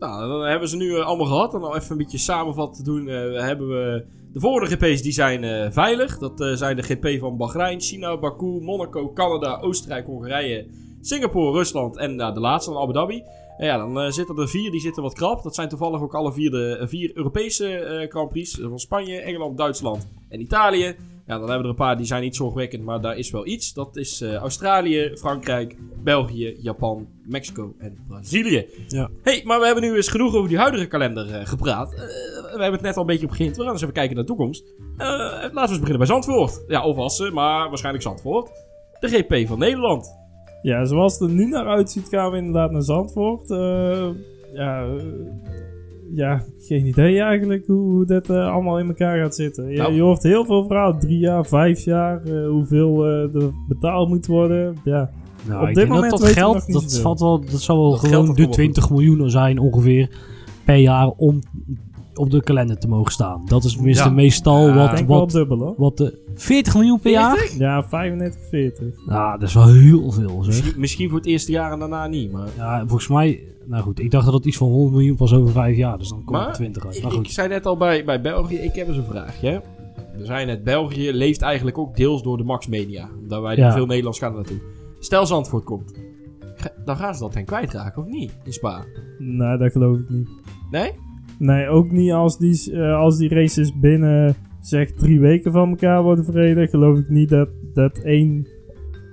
Nou, dan hebben ze nu eh, allemaal gehad. En al even een beetje samenvat te doen. eh, hebben we de volgende GP's die zijn eh, veilig. Dat eh, zijn de GP van Bahrein, China, Baku, Monaco, Canada, Oostenrijk, Hongarije, Singapore, Rusland en nou, de laatste van Abu Dhabi. En ja, dan eh, zitten er vier die zitten wat krap. Dat zijn toevallig ook alle vier de eh, vier Europese eh Grand Prix. eh, Van Spanje, Engeland, Duitsland en Italië. Ja, dan hebben we er een paar die zijn niet zorgwekkend, maar daar is wel iets. Dat is eh, Australië, Frankrijk, België, Japan, Mexico en Brazilië. Ja. hey, maar we hebben nu eens genoeg over die huidige kalender eh, gepraat. Eh, we hebben het net al een beetje op begint. We gaan eens even kijken naar de toekomst. Laten we eens beginnen bij Zandvoort. Ja, of Assen, maar waarschijnlijk Zandvoort. De GP van Nederland. Ja, zoals het er nu naar uitziet gaan we inderdaad naar Zandvoort. Ja, ja, geen idee eigenlijk hoe, hoe dat eh, allemaal in elkaar gaat zitten. Je, Nou. je hoort heel veel verhalen. Drie jaar, vijf jaar, eh, hoeveel eh, er betaald moet worden. Ja, Nou, Op ik dit denk moment dat geld, dat, valt wel, dat zal wel Dat gewoon de komt wel 20 miljoen zijn ongeveer per jaar om op de kalender te mogen staan. Dat is tenminste Ja. meestal Ja, ik wat, wat, dubbel hoor. wat de 40 miljoen per jaar? Ja, 35, 40. Ja, dat is wel heel veel zeg. Misschien, misschien voor het eerste jaar en daarna niet, maar... Ja, volgens mij, nou goed, ik dacht dat het iets van 100 miljoen was over 5 jaar, dus dan komt het 20 uit. Ik, Maar ik goed, zei net al bij, bij België, ik heb eens een vraagje. hè. We zijn net, België leeft eigenlijk ook deels door de Max Media. Omdat wij Ja. veel Nederlands gaan er naartoe. Stel Zandvoort komt. Dan gaan ze dat ten kwijtraken, of niet? In Spa. Nee, dat geloof ik niet. Nee? Nee, ook niet als die, eh, als die races binnen zeg drie weken van elkaar worden verreden. Geloof ik niet dat, dat één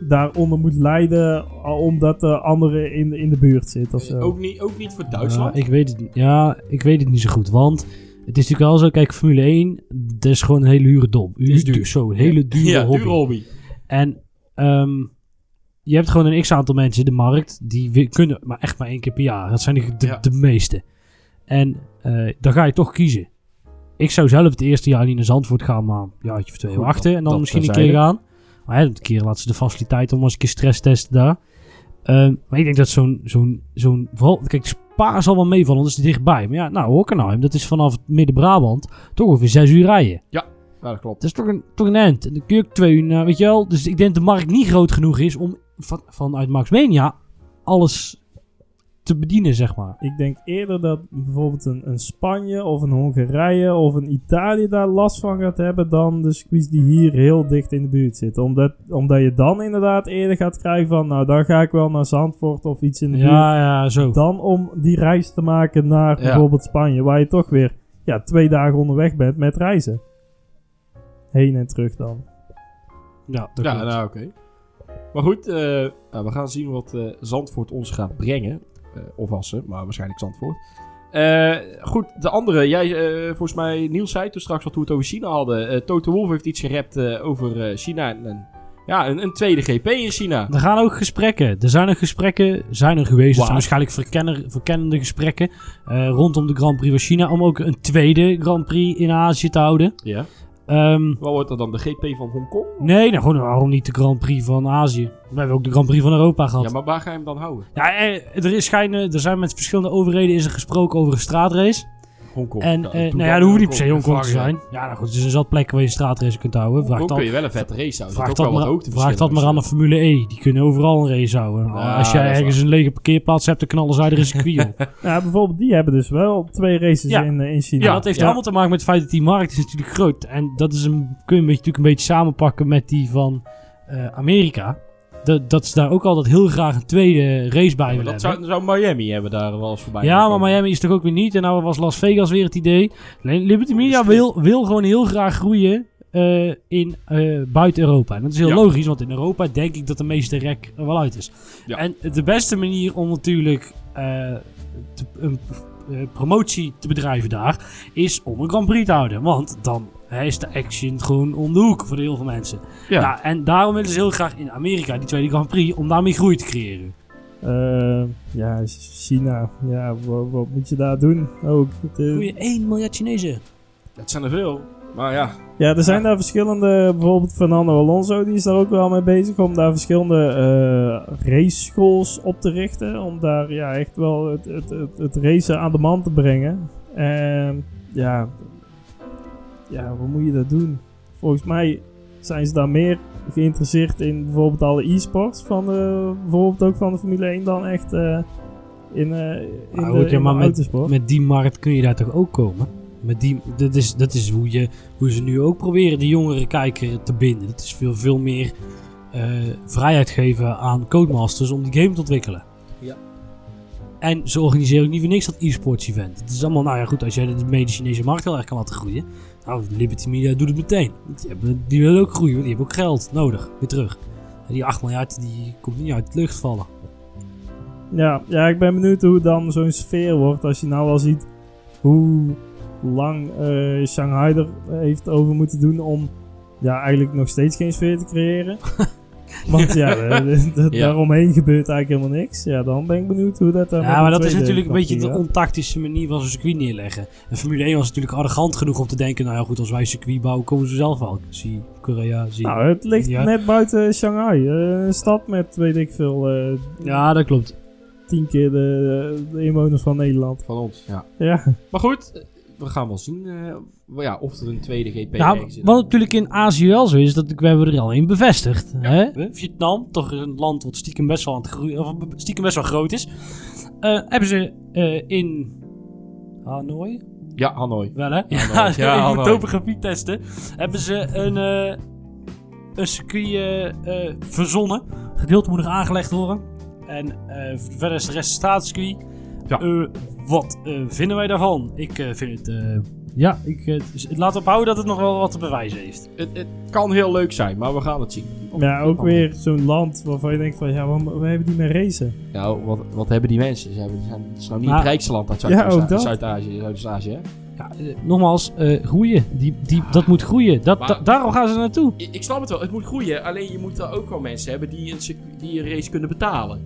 daaronder moet lijden al omdat de andere in, in de buurt zit of zo. Ook niet, ook niet voor Duitsland? Ja, ik weet het, niet- ja, ik weet het niet zo goed, want het is natuurlijk wel zo, kijk, Formule 1, dat is gewoon een hele dure dom. Is duur. Zo, een hele dure ja, hobby. dure hobby. En ehm, je hebt gewoon een x-aantal mensen in de markt die kunnen maar echt maar één keer per jaar. Dat zijn de, de, Ja. de meeste. En eh, dan ga je toch kiezen. Ik zou zelf het eerste jaar niet naar Zandvoort gaan, maar een jaartje of twee Goed, wachten. En dan dat misschien een keer gaan. Maar ja, een keer laten ze de faciliteiten om eens een keer stress testen daar. Ehm, maar ik denk dat zo'n, zo'n, zo'n, vooral, kijk, Spa zal wel meevallen, want dat is dichtbij. Maar ja, nou, Hockenheim, dat is vanaf Midden-Brabant toch ongeveer zes uur rijden. Ja, dat klopt. Dat is toch een, toch een end. En dan kun je ook twee uur, weet je wel. Dus ik denk dat de markt niet groot genoeg is om van, vanuit Max Mania alles te bedienen, zeg maar. Ik denk eerder dat bijvoorbeeld een, een Spanje of een Hongarije of een Italië daar last van gaat hebben dan de circuits die hier heel dicht in de buurt zitten. Omdat, omdat je dan inderdaad eerder gaat krijgen van, nou dan ga ik wel naar Zandvoort of iets in de buurt. Ja, ja, zo. Dan om die reis te maken naar Ja. bijvoorbeeld Spanje, waar je toch weer ja, twee dagen onderweg bent met reizen. Heen en terug dan. Ja, dat Ja, nou oké. Maar goed, eh, nou, we gaan zien wat eh, Zandvoort ons gaat brengen. Eh, of Assen, maar waarschijnlijk Zandvoort. Eh, goed, de andere. Jij, eh, volgens mij, Niels zei toen straks al toen we het over China hadden. eh Toto Wolff heeft iets gerept eh, over eh, China. En, en- ja, een, een tweede GP in China. Er gaan ook gesprekken. Er zijn er gesprekken, zijn er geweest. Het Waar? zijn waarschijnlijk verkenner, verkennende gesprekken eh, rondom de Grand Prix van China. Om ook een tweede Grand Prix in Azië te houden. Ja. Ehm, Wat wordt dat dan? De GP van Hongkong? nee, nou gewoon waarom niet de Grand Prix van Azië? We hebben ook de Grand Prix van Europa gehad. Ja, maar waar ga je hem dan houden? Ja, eh, er, is schijnen, er zijn met verschillende overheden is er gesproken over een straatrace. Hongkong. En Ja, eh, nou dan ja, dat hoeft niet per se Hongkong. Te zijn. Ja, nou goed, er zijn zat plekken waar je een straatrace kunt houden. Vraag Hongkong dat, kun je wel een vette race houden. vraag dat, ook wel wat maar, vraag dat maar aan de Formule E. Die kunnen overal een race houden. Ja, Als jij ergens waar. een lege parkeerplaats hebt, dan knallen zij er een circuit op. Ja, bijvoorbeeld die hebben dus wel twee races Ja. in, eh, in China. Ja, dat heeft allemaal te maken met het feit dat die markt is natuurlijk groot. En dat is een, kun je een beetje, natuurlijk een beetje samenpakken met die van eh, Amerika. Dat, dat ze daar ook altijd heel graag een tweede race bij willen dat hebben. zou, zou Miami hebben daar wel eens voorbij. Ja, maar. Miami is toch ook weer niet. En nou was Las Vegas weer het idee. Alleen Liberty Media wil, wil gewoon heel graag groeien eh, in, eh, buiten Europa. En dat is heel Ja. logisch, want in Europa denk ik dat de meeste rek er wel uit is. Ja. En de beste manier om natuurlijk te- eh, promotie te bedrijven daar, is om een Grand Prix te houden. Want dan hè, is de action gewoon om de hoek voor heel veel mensen. Ja. Ja. en daarom willen ze heel graag in Amerika die tweede Grand Prix, om daarmee groei te creëren. Eh, ja, China. Ja, wat, wat moet je daar doen? Ook. Eh, Goeie 1 miljard Chinezen. Dat zijn er veel. Maar ja, Ja, er zijn daar verschillende, bijvoorbeeld Fernando Alonso, die is daar ook wel mee bezig om daar verschillende eh race schools op te richten. Om daar ja, echt wel het, het, het, het racen aan de man te brengen. En ja, ja, hoe moet je dat doen? Volgens mij zijn ze daar meer geïnteresseerd in bijvoorbeeld alle e-sports, van de, bijvoorbeeld ook van de Formule 1 dan echt eh, in, eh in Ah, de, goed, ja, maar de met- autosport. Met die markt kun je daar toch ook komen? Met die, dat is, dat is hoe, je, hoe ze nu ook proberen de jongere kijker te binden. Dat is veel, veel meer eh, vrijheid geven aan codemasters om die game te ontwikkelen. Ja. En ze organiseren ook niet voor niks dat e-sports event. Het is allemaal, nou ja goed, als jij de mede Chinese markt heel erg kan laten groeien. Nou, Liberty Media doet het meteen. Die, hebben, die willen ook groeien, want die hebben ook geld nodig. Weer terug. En die 8 miljard, die komt niet uit de lucht vallen. Ja, ja, ik ben benieuwd hoe dan zo'n sfeer wordt als je nou al ziet hoe lang eh, Shanghai er heeft over moeten doen om ja, eigenlijk nog steeds geen sfeer te creëren. Want ja, eh, Ja. daaromheen gebeurt eigenlijk helemaal niks. Ja, dan ben ik benieuwd hoe dat dan Ja, maar dat is natuurlijk een beetje de ontactische manier van zo'n circuit neerleggen. En Formule 1 was natuurlijk arrogant genoeg om te denken, nou ja goed, als wij een circuit bouwen, komen ze zelf wel. Zie Korea, zie... Nou, het ligt Ja. net buiten Shanghai. Eh, een stad met, weet ik veel, eh ja, dat klopt. tien keer de, de inwoners van Nederland. van ons. Ja. Ja, Maar goed, we gaan wel zien eh, ja, of er een tweede GP Nou, in- wat natuurlijk in Azië wel zo is, dat we hebben er al een bevestigd. Hè? Vietnam, toch een land wat stiekem best wel, aan het groeien, of stiekem best wel groot is. Eh, hebben ze eh, in Hanoi, Ja, Hanoi. Wel hè? Ja, Ja, Hanoi. Ja, Hanoi. topografie testen. Hebben ze een, eh, een circuit verzonnen. Gedeelte moet nog aangelegd worden. En eh, verder is de rest staatscircuit. Ja. Eh, wat eh, vinden wij daarvan? Ik eh, vind het... eh, ja, ik, laat ophouden dat het nog wel wat te bewijzen heeft. Het, het kan heel leuk zijn, maar we gaan het zien. ja ook weer zo'n land waarvan je denkt van, ja, waar, waar hebben die mee racen? Nou, wat, wat hebben die mensen? Ze hebben, zijn, het is nou niet Maar- het rijkste land uit Ja, Zuidoost- ook dat. Zuid-Azië. Zuidoost-Azië, hè? Ja, nogmaals, eh, groeien. Die, die, dat moet groeien. Dat, Maar- da- daarom gaan ze naartoe. Ik, ik snap het wel, het moet groeien. Alleen je moet er ook wel mensen hebben die een, die een race kunnen betalen.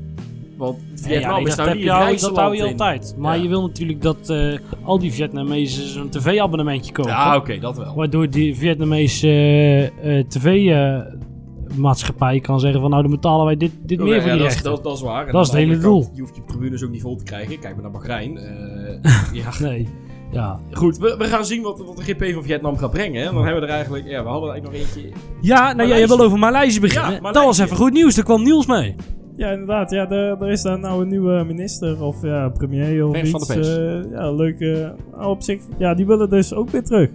Want Vietnam nee, is nou niet je dat hou je altijd. Maar Ja. je wil natuurlijk dat eh, al die Vietnamezen zo'n tv-abonnementje kopen. Ja, oké, dat wel. Waardoor die Vietnamese eh, eh, tv-maatschappij kan zeggen van nou dan betalen wij dit, dit meer voor ja, die dat, dat, dat is waar. En Dat is het hele kant, doel. Je hoeft je tribunes ook niet vol te krijgen. Kijk maar naar Bahrein. Ja. Nee, ja. Goed, we, we gaan zien wat, wat de GP van Vietnam gaat brengen. En dan hebben we er eigenlijk... Ja, we hadden er eigenlijk nog eentje... Ja, nou jij Maleisië. wil over Maleisië beginnen. Ja, Dat was even goed nieuws, er kwam Niels mee. Ja, inderdaad. Ja, er, er is daar nou een nieuwe minister of ja, premier of van iets. de pers. eh, ja, leuk. eh, op zich, ja, die willen dus ook weer terug.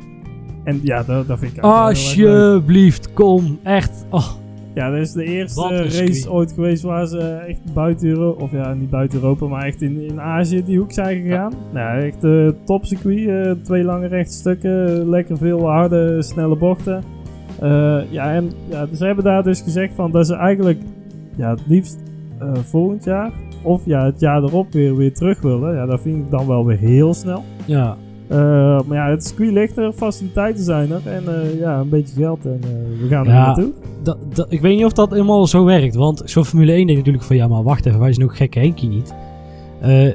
En ja, dat, dat vind ik. Alsjeblieft, kom. Echt. Oh. Ja, dat is de eerste race ooit geweest waar ze echt buiten Europa, of ja, niet buiten Europa, maar echt in, in Azië die hoek zijn gegaan. Nou, echt uh, topcircuit. eh, twee lange rechtstukken, lekker veel harde, snelle bochten. Eh, ja, en ja, ze hebben daar dus gezegd van dat ze eigenlijk ja, het liefst eh, volgend jaar of ja, het jaar erop weer, weer terug willen. Ja, dat vind ik dan wel weer heel snel. Ja. Eh, maar ja, het circuit ligt er, faciliteiten zijn er en eh, ja, een beetje geld en eh, we gaan er Ja. naartoe. Dat, dat, ik weet niet of dat helemaal zo werkt. Want zo'n Formule 1 denkt natuurlijk van ja, maar wacht even, wij zijn ook gekke Henkie niet. Eh,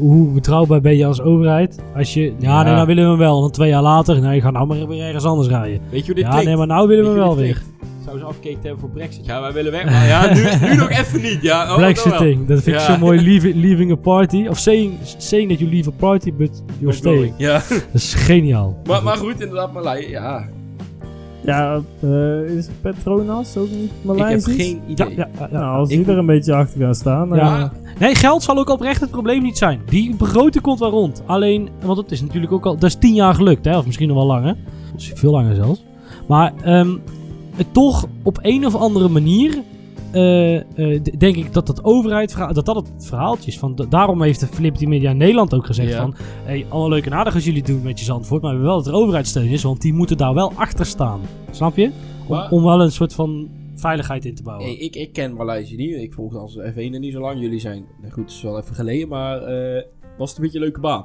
hoe betrouwbaar ben je als overheid? Als je, ja, Ja. nee, nou willen we hem wel. En dan twee jaar later, nee, ga nou maar weer ergens anders rijden. Weet je hoe dit Ja, klinkt? nee, maar nou willen we je wel weer. Ze afgekeken hebben voor Brexit? Ja, wij willen weg. Maar ja, nu, nu nog even niet. Ja, oh, dat. Brexiting, dat vind ik Ja. zo mooi. Leave, leaving a party. Of saying, saying that you leave a party, but you're staying. Ja, Dat is geniaal. maar, maar goed, inderdaad, Malai. Ja, Ja, eh, is Petronas ook niet ik heb Maleisisch? geen Ja, idee. ja, ja, ja. Nou, als Ik die er een beetje achter gaan staan. Ja. Nee, geld zal ook oprecht het probleem niet zijn. Die begroting komt wel rond. Alleen, want het is natuurlijk ook al... Dat is tien jaar gelukt, hè? Of misschien nog wel langer. Dat is veel langer zelfs. Maar ehm, het toch op een of andere manier... eh, eh, denk ik dat dat overheid dat dat het verhaaltje is. Van, da- daarom heeft de Liberty Media Nederland ook gezegd Ja. van... Hey, allemaal leuk en aardig als jullie doen met je Zandvoort. Maar we willen wel dat er overheidssteun is. Want die moeten daar wel achter staan. Snap je? Om, Maar- om wel een soort van veiligheid in te bouwen. Hey, ik, ik ken Maleisië niet. Ik volg als F1 er niet zo lang. Jullie zijn, nou goed, het is wel even geleden. Maar eh, was het een beetje een leuke baan?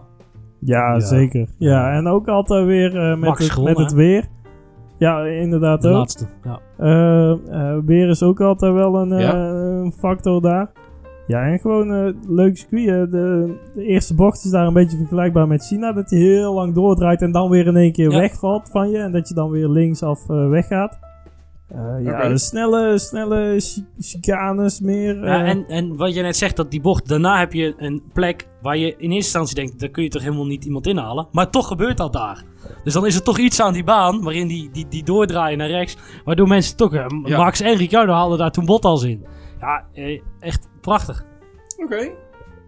ja, Ja. zeker. Ja, en ook altijd weer eh, met, Max het, gewonnen, met het hè? weer. Ja, inderdaad de ook. laatste. Ja. Eh, eh, weer is ook altijd wel een, eh, Ja. factor daar. Ja, en gewoon eh leuk circuit. De, de eerste bocht is daar een beetje vergelijkbaar met China. Dat hij heel lang doordraait en dan weer in één keer Ja. wegvalt van je. En dat je dan weer linksaf weggaat. Eh, ja, de snelle, snelle chi- chicanes meer. Ja, eh, en, en wat je net zegt, dat die bocht, daarna heb je een plek waar je in eerste instantie denkt, daar kun je toch helemaal niet iemand inhalen. Maar toch gebeurt dat daar. Dus dan is er toch iets aan die baan, waarin die, die, die doordraaien naar rechts, waardoor mensen toch, eh, Ja. Max en Ricciardo haalden daar toen Bottas in. Ja, echt prachtig. Oké.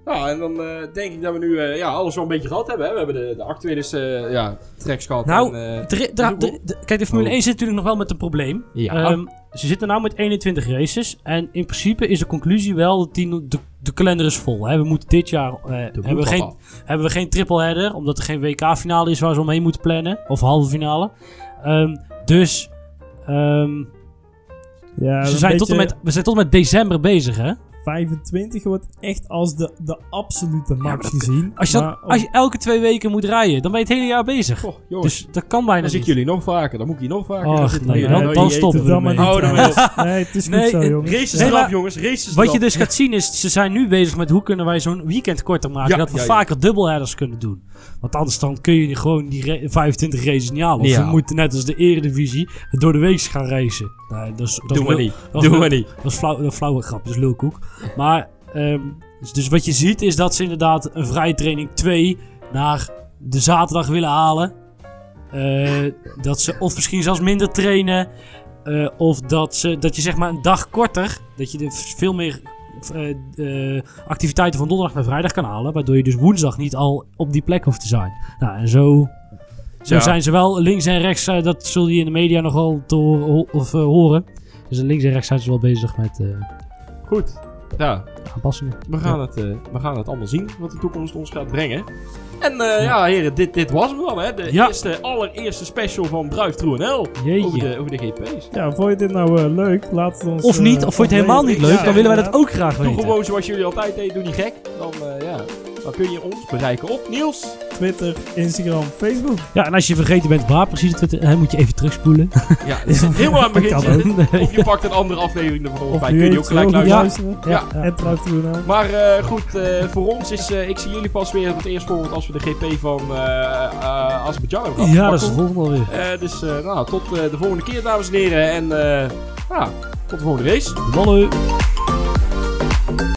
Nou, en dan eh, denk ik dat we nu eh, ja, alles wel een beetje gehad hebben. Hè? We hebben de, de actuele eh, ja, tracks gehad. Nou, en, eh, kijk, de Formule Oh. 1 zit natuurlijk nog wel met een probleem. Ja. Ehm, ze zitten nou met 21 races. En in principe is de conclusie wel dat die, de, de kalender is vol. Hè. We moeten dit jaar eh, hebben, we geen, hebben we geen triple header. Omdat er geen WK-finale is waar ze omheen moeten plannen. Of halve finale. Ehm, dus ehm, ja, ze zijn tot en met, we zijn tot en met december bezig. Hè? 25 wordt echt als de, de absolute max maar gezien. Als, je dan, Maar als je elke twee weken moet rijden, dan ben je het hele jaar bezig. Goh, jongens, Dus dat kan bijna dan zie niet. ik jullie nog vaker. Dan moet ik hier nog vaker. Nee, Nee, dan- nee, dan nee, stoppen Doe we dan maar ermee. niet Oh, dan trouwens. Nee, het is goed Nee, zo, jongens. Races Nee, eraf, maar- jongens. Races Wat je dus gaat zien is, ze zijn nu bezig met hoe kunnen wij zo'n weekend korter maken. Ja, dat we ja, ja. vaker dubbelheaders kunnen doen. Want anders dan kun je gewoon die ra- 25 races niet halen. Of Niet we moeten net als de eredivisie door de week gaan racen. Nee, dat is, dat we lul- niet. dat is Doen we lul- niet. Dat is flauw, dat is flauwe grap, dat is lulkoek. Maar, ehm, dus, wat je ziet is dat ze inderdaad een vrije training 2 naar de zaterdag willen halen. Eh, dat ze of misschien zelfs minder trainen. eh, of dat, ze, dat je zeg maar een dag korter, dat je er veel meer eh, eh, activiteiten van donderdag naar vrijdag kan halen. Waardoor je dus woensdag niet al op die plek hoeft te zijn. Nou, en zo, zo Ja. zijn ze wel links en rechts. dat zul je in de media nogal te horen, ho- of, horen. Dus links en rechts zijn ze wel bezig met eh, Goed. Ja, aanpassingen. we gaan, het, eh, we gaan het allemaal zien wat de toekomst ons gaat brengen. En eh, ja, heren, dit, dit was hem dan, hè? De Ja. eerste, allereerste special van Druif True NL. Over de, over de GP's. Ja, vond je dit nou eh, leuk? Laat het ons... Of niet, of vond je het helemaal niet leuk, dan willen wij dat ook graag Doe weten. gewoon zoals jullie altijd deden, doe niet gek. Dan, eh, ja, dan kun je ons bereiken op Niels. Twitter, Instagram, Facebook. Ja, en als je vergeten bent waar precies het Twitter, dan moet je even terugspoelen. Ja, dat is helemaal aan het begin. Of je pakt een andere aflevering ervan Of bij. Kun je ook gelijk luisteren. Ja. En trouw te doen. Maar eh, goed, eh, voor ons is, eh, ik zie jullie pas weer het eerst volgend als we de GP van eh eh Azerbeidzjan hebben gehad. Ja, dat is de volgende alweer. Eh, dus eh, nou, tot eh, de volgende keer, dames en heren. En eh, ja, tot de volgende race. Ballen.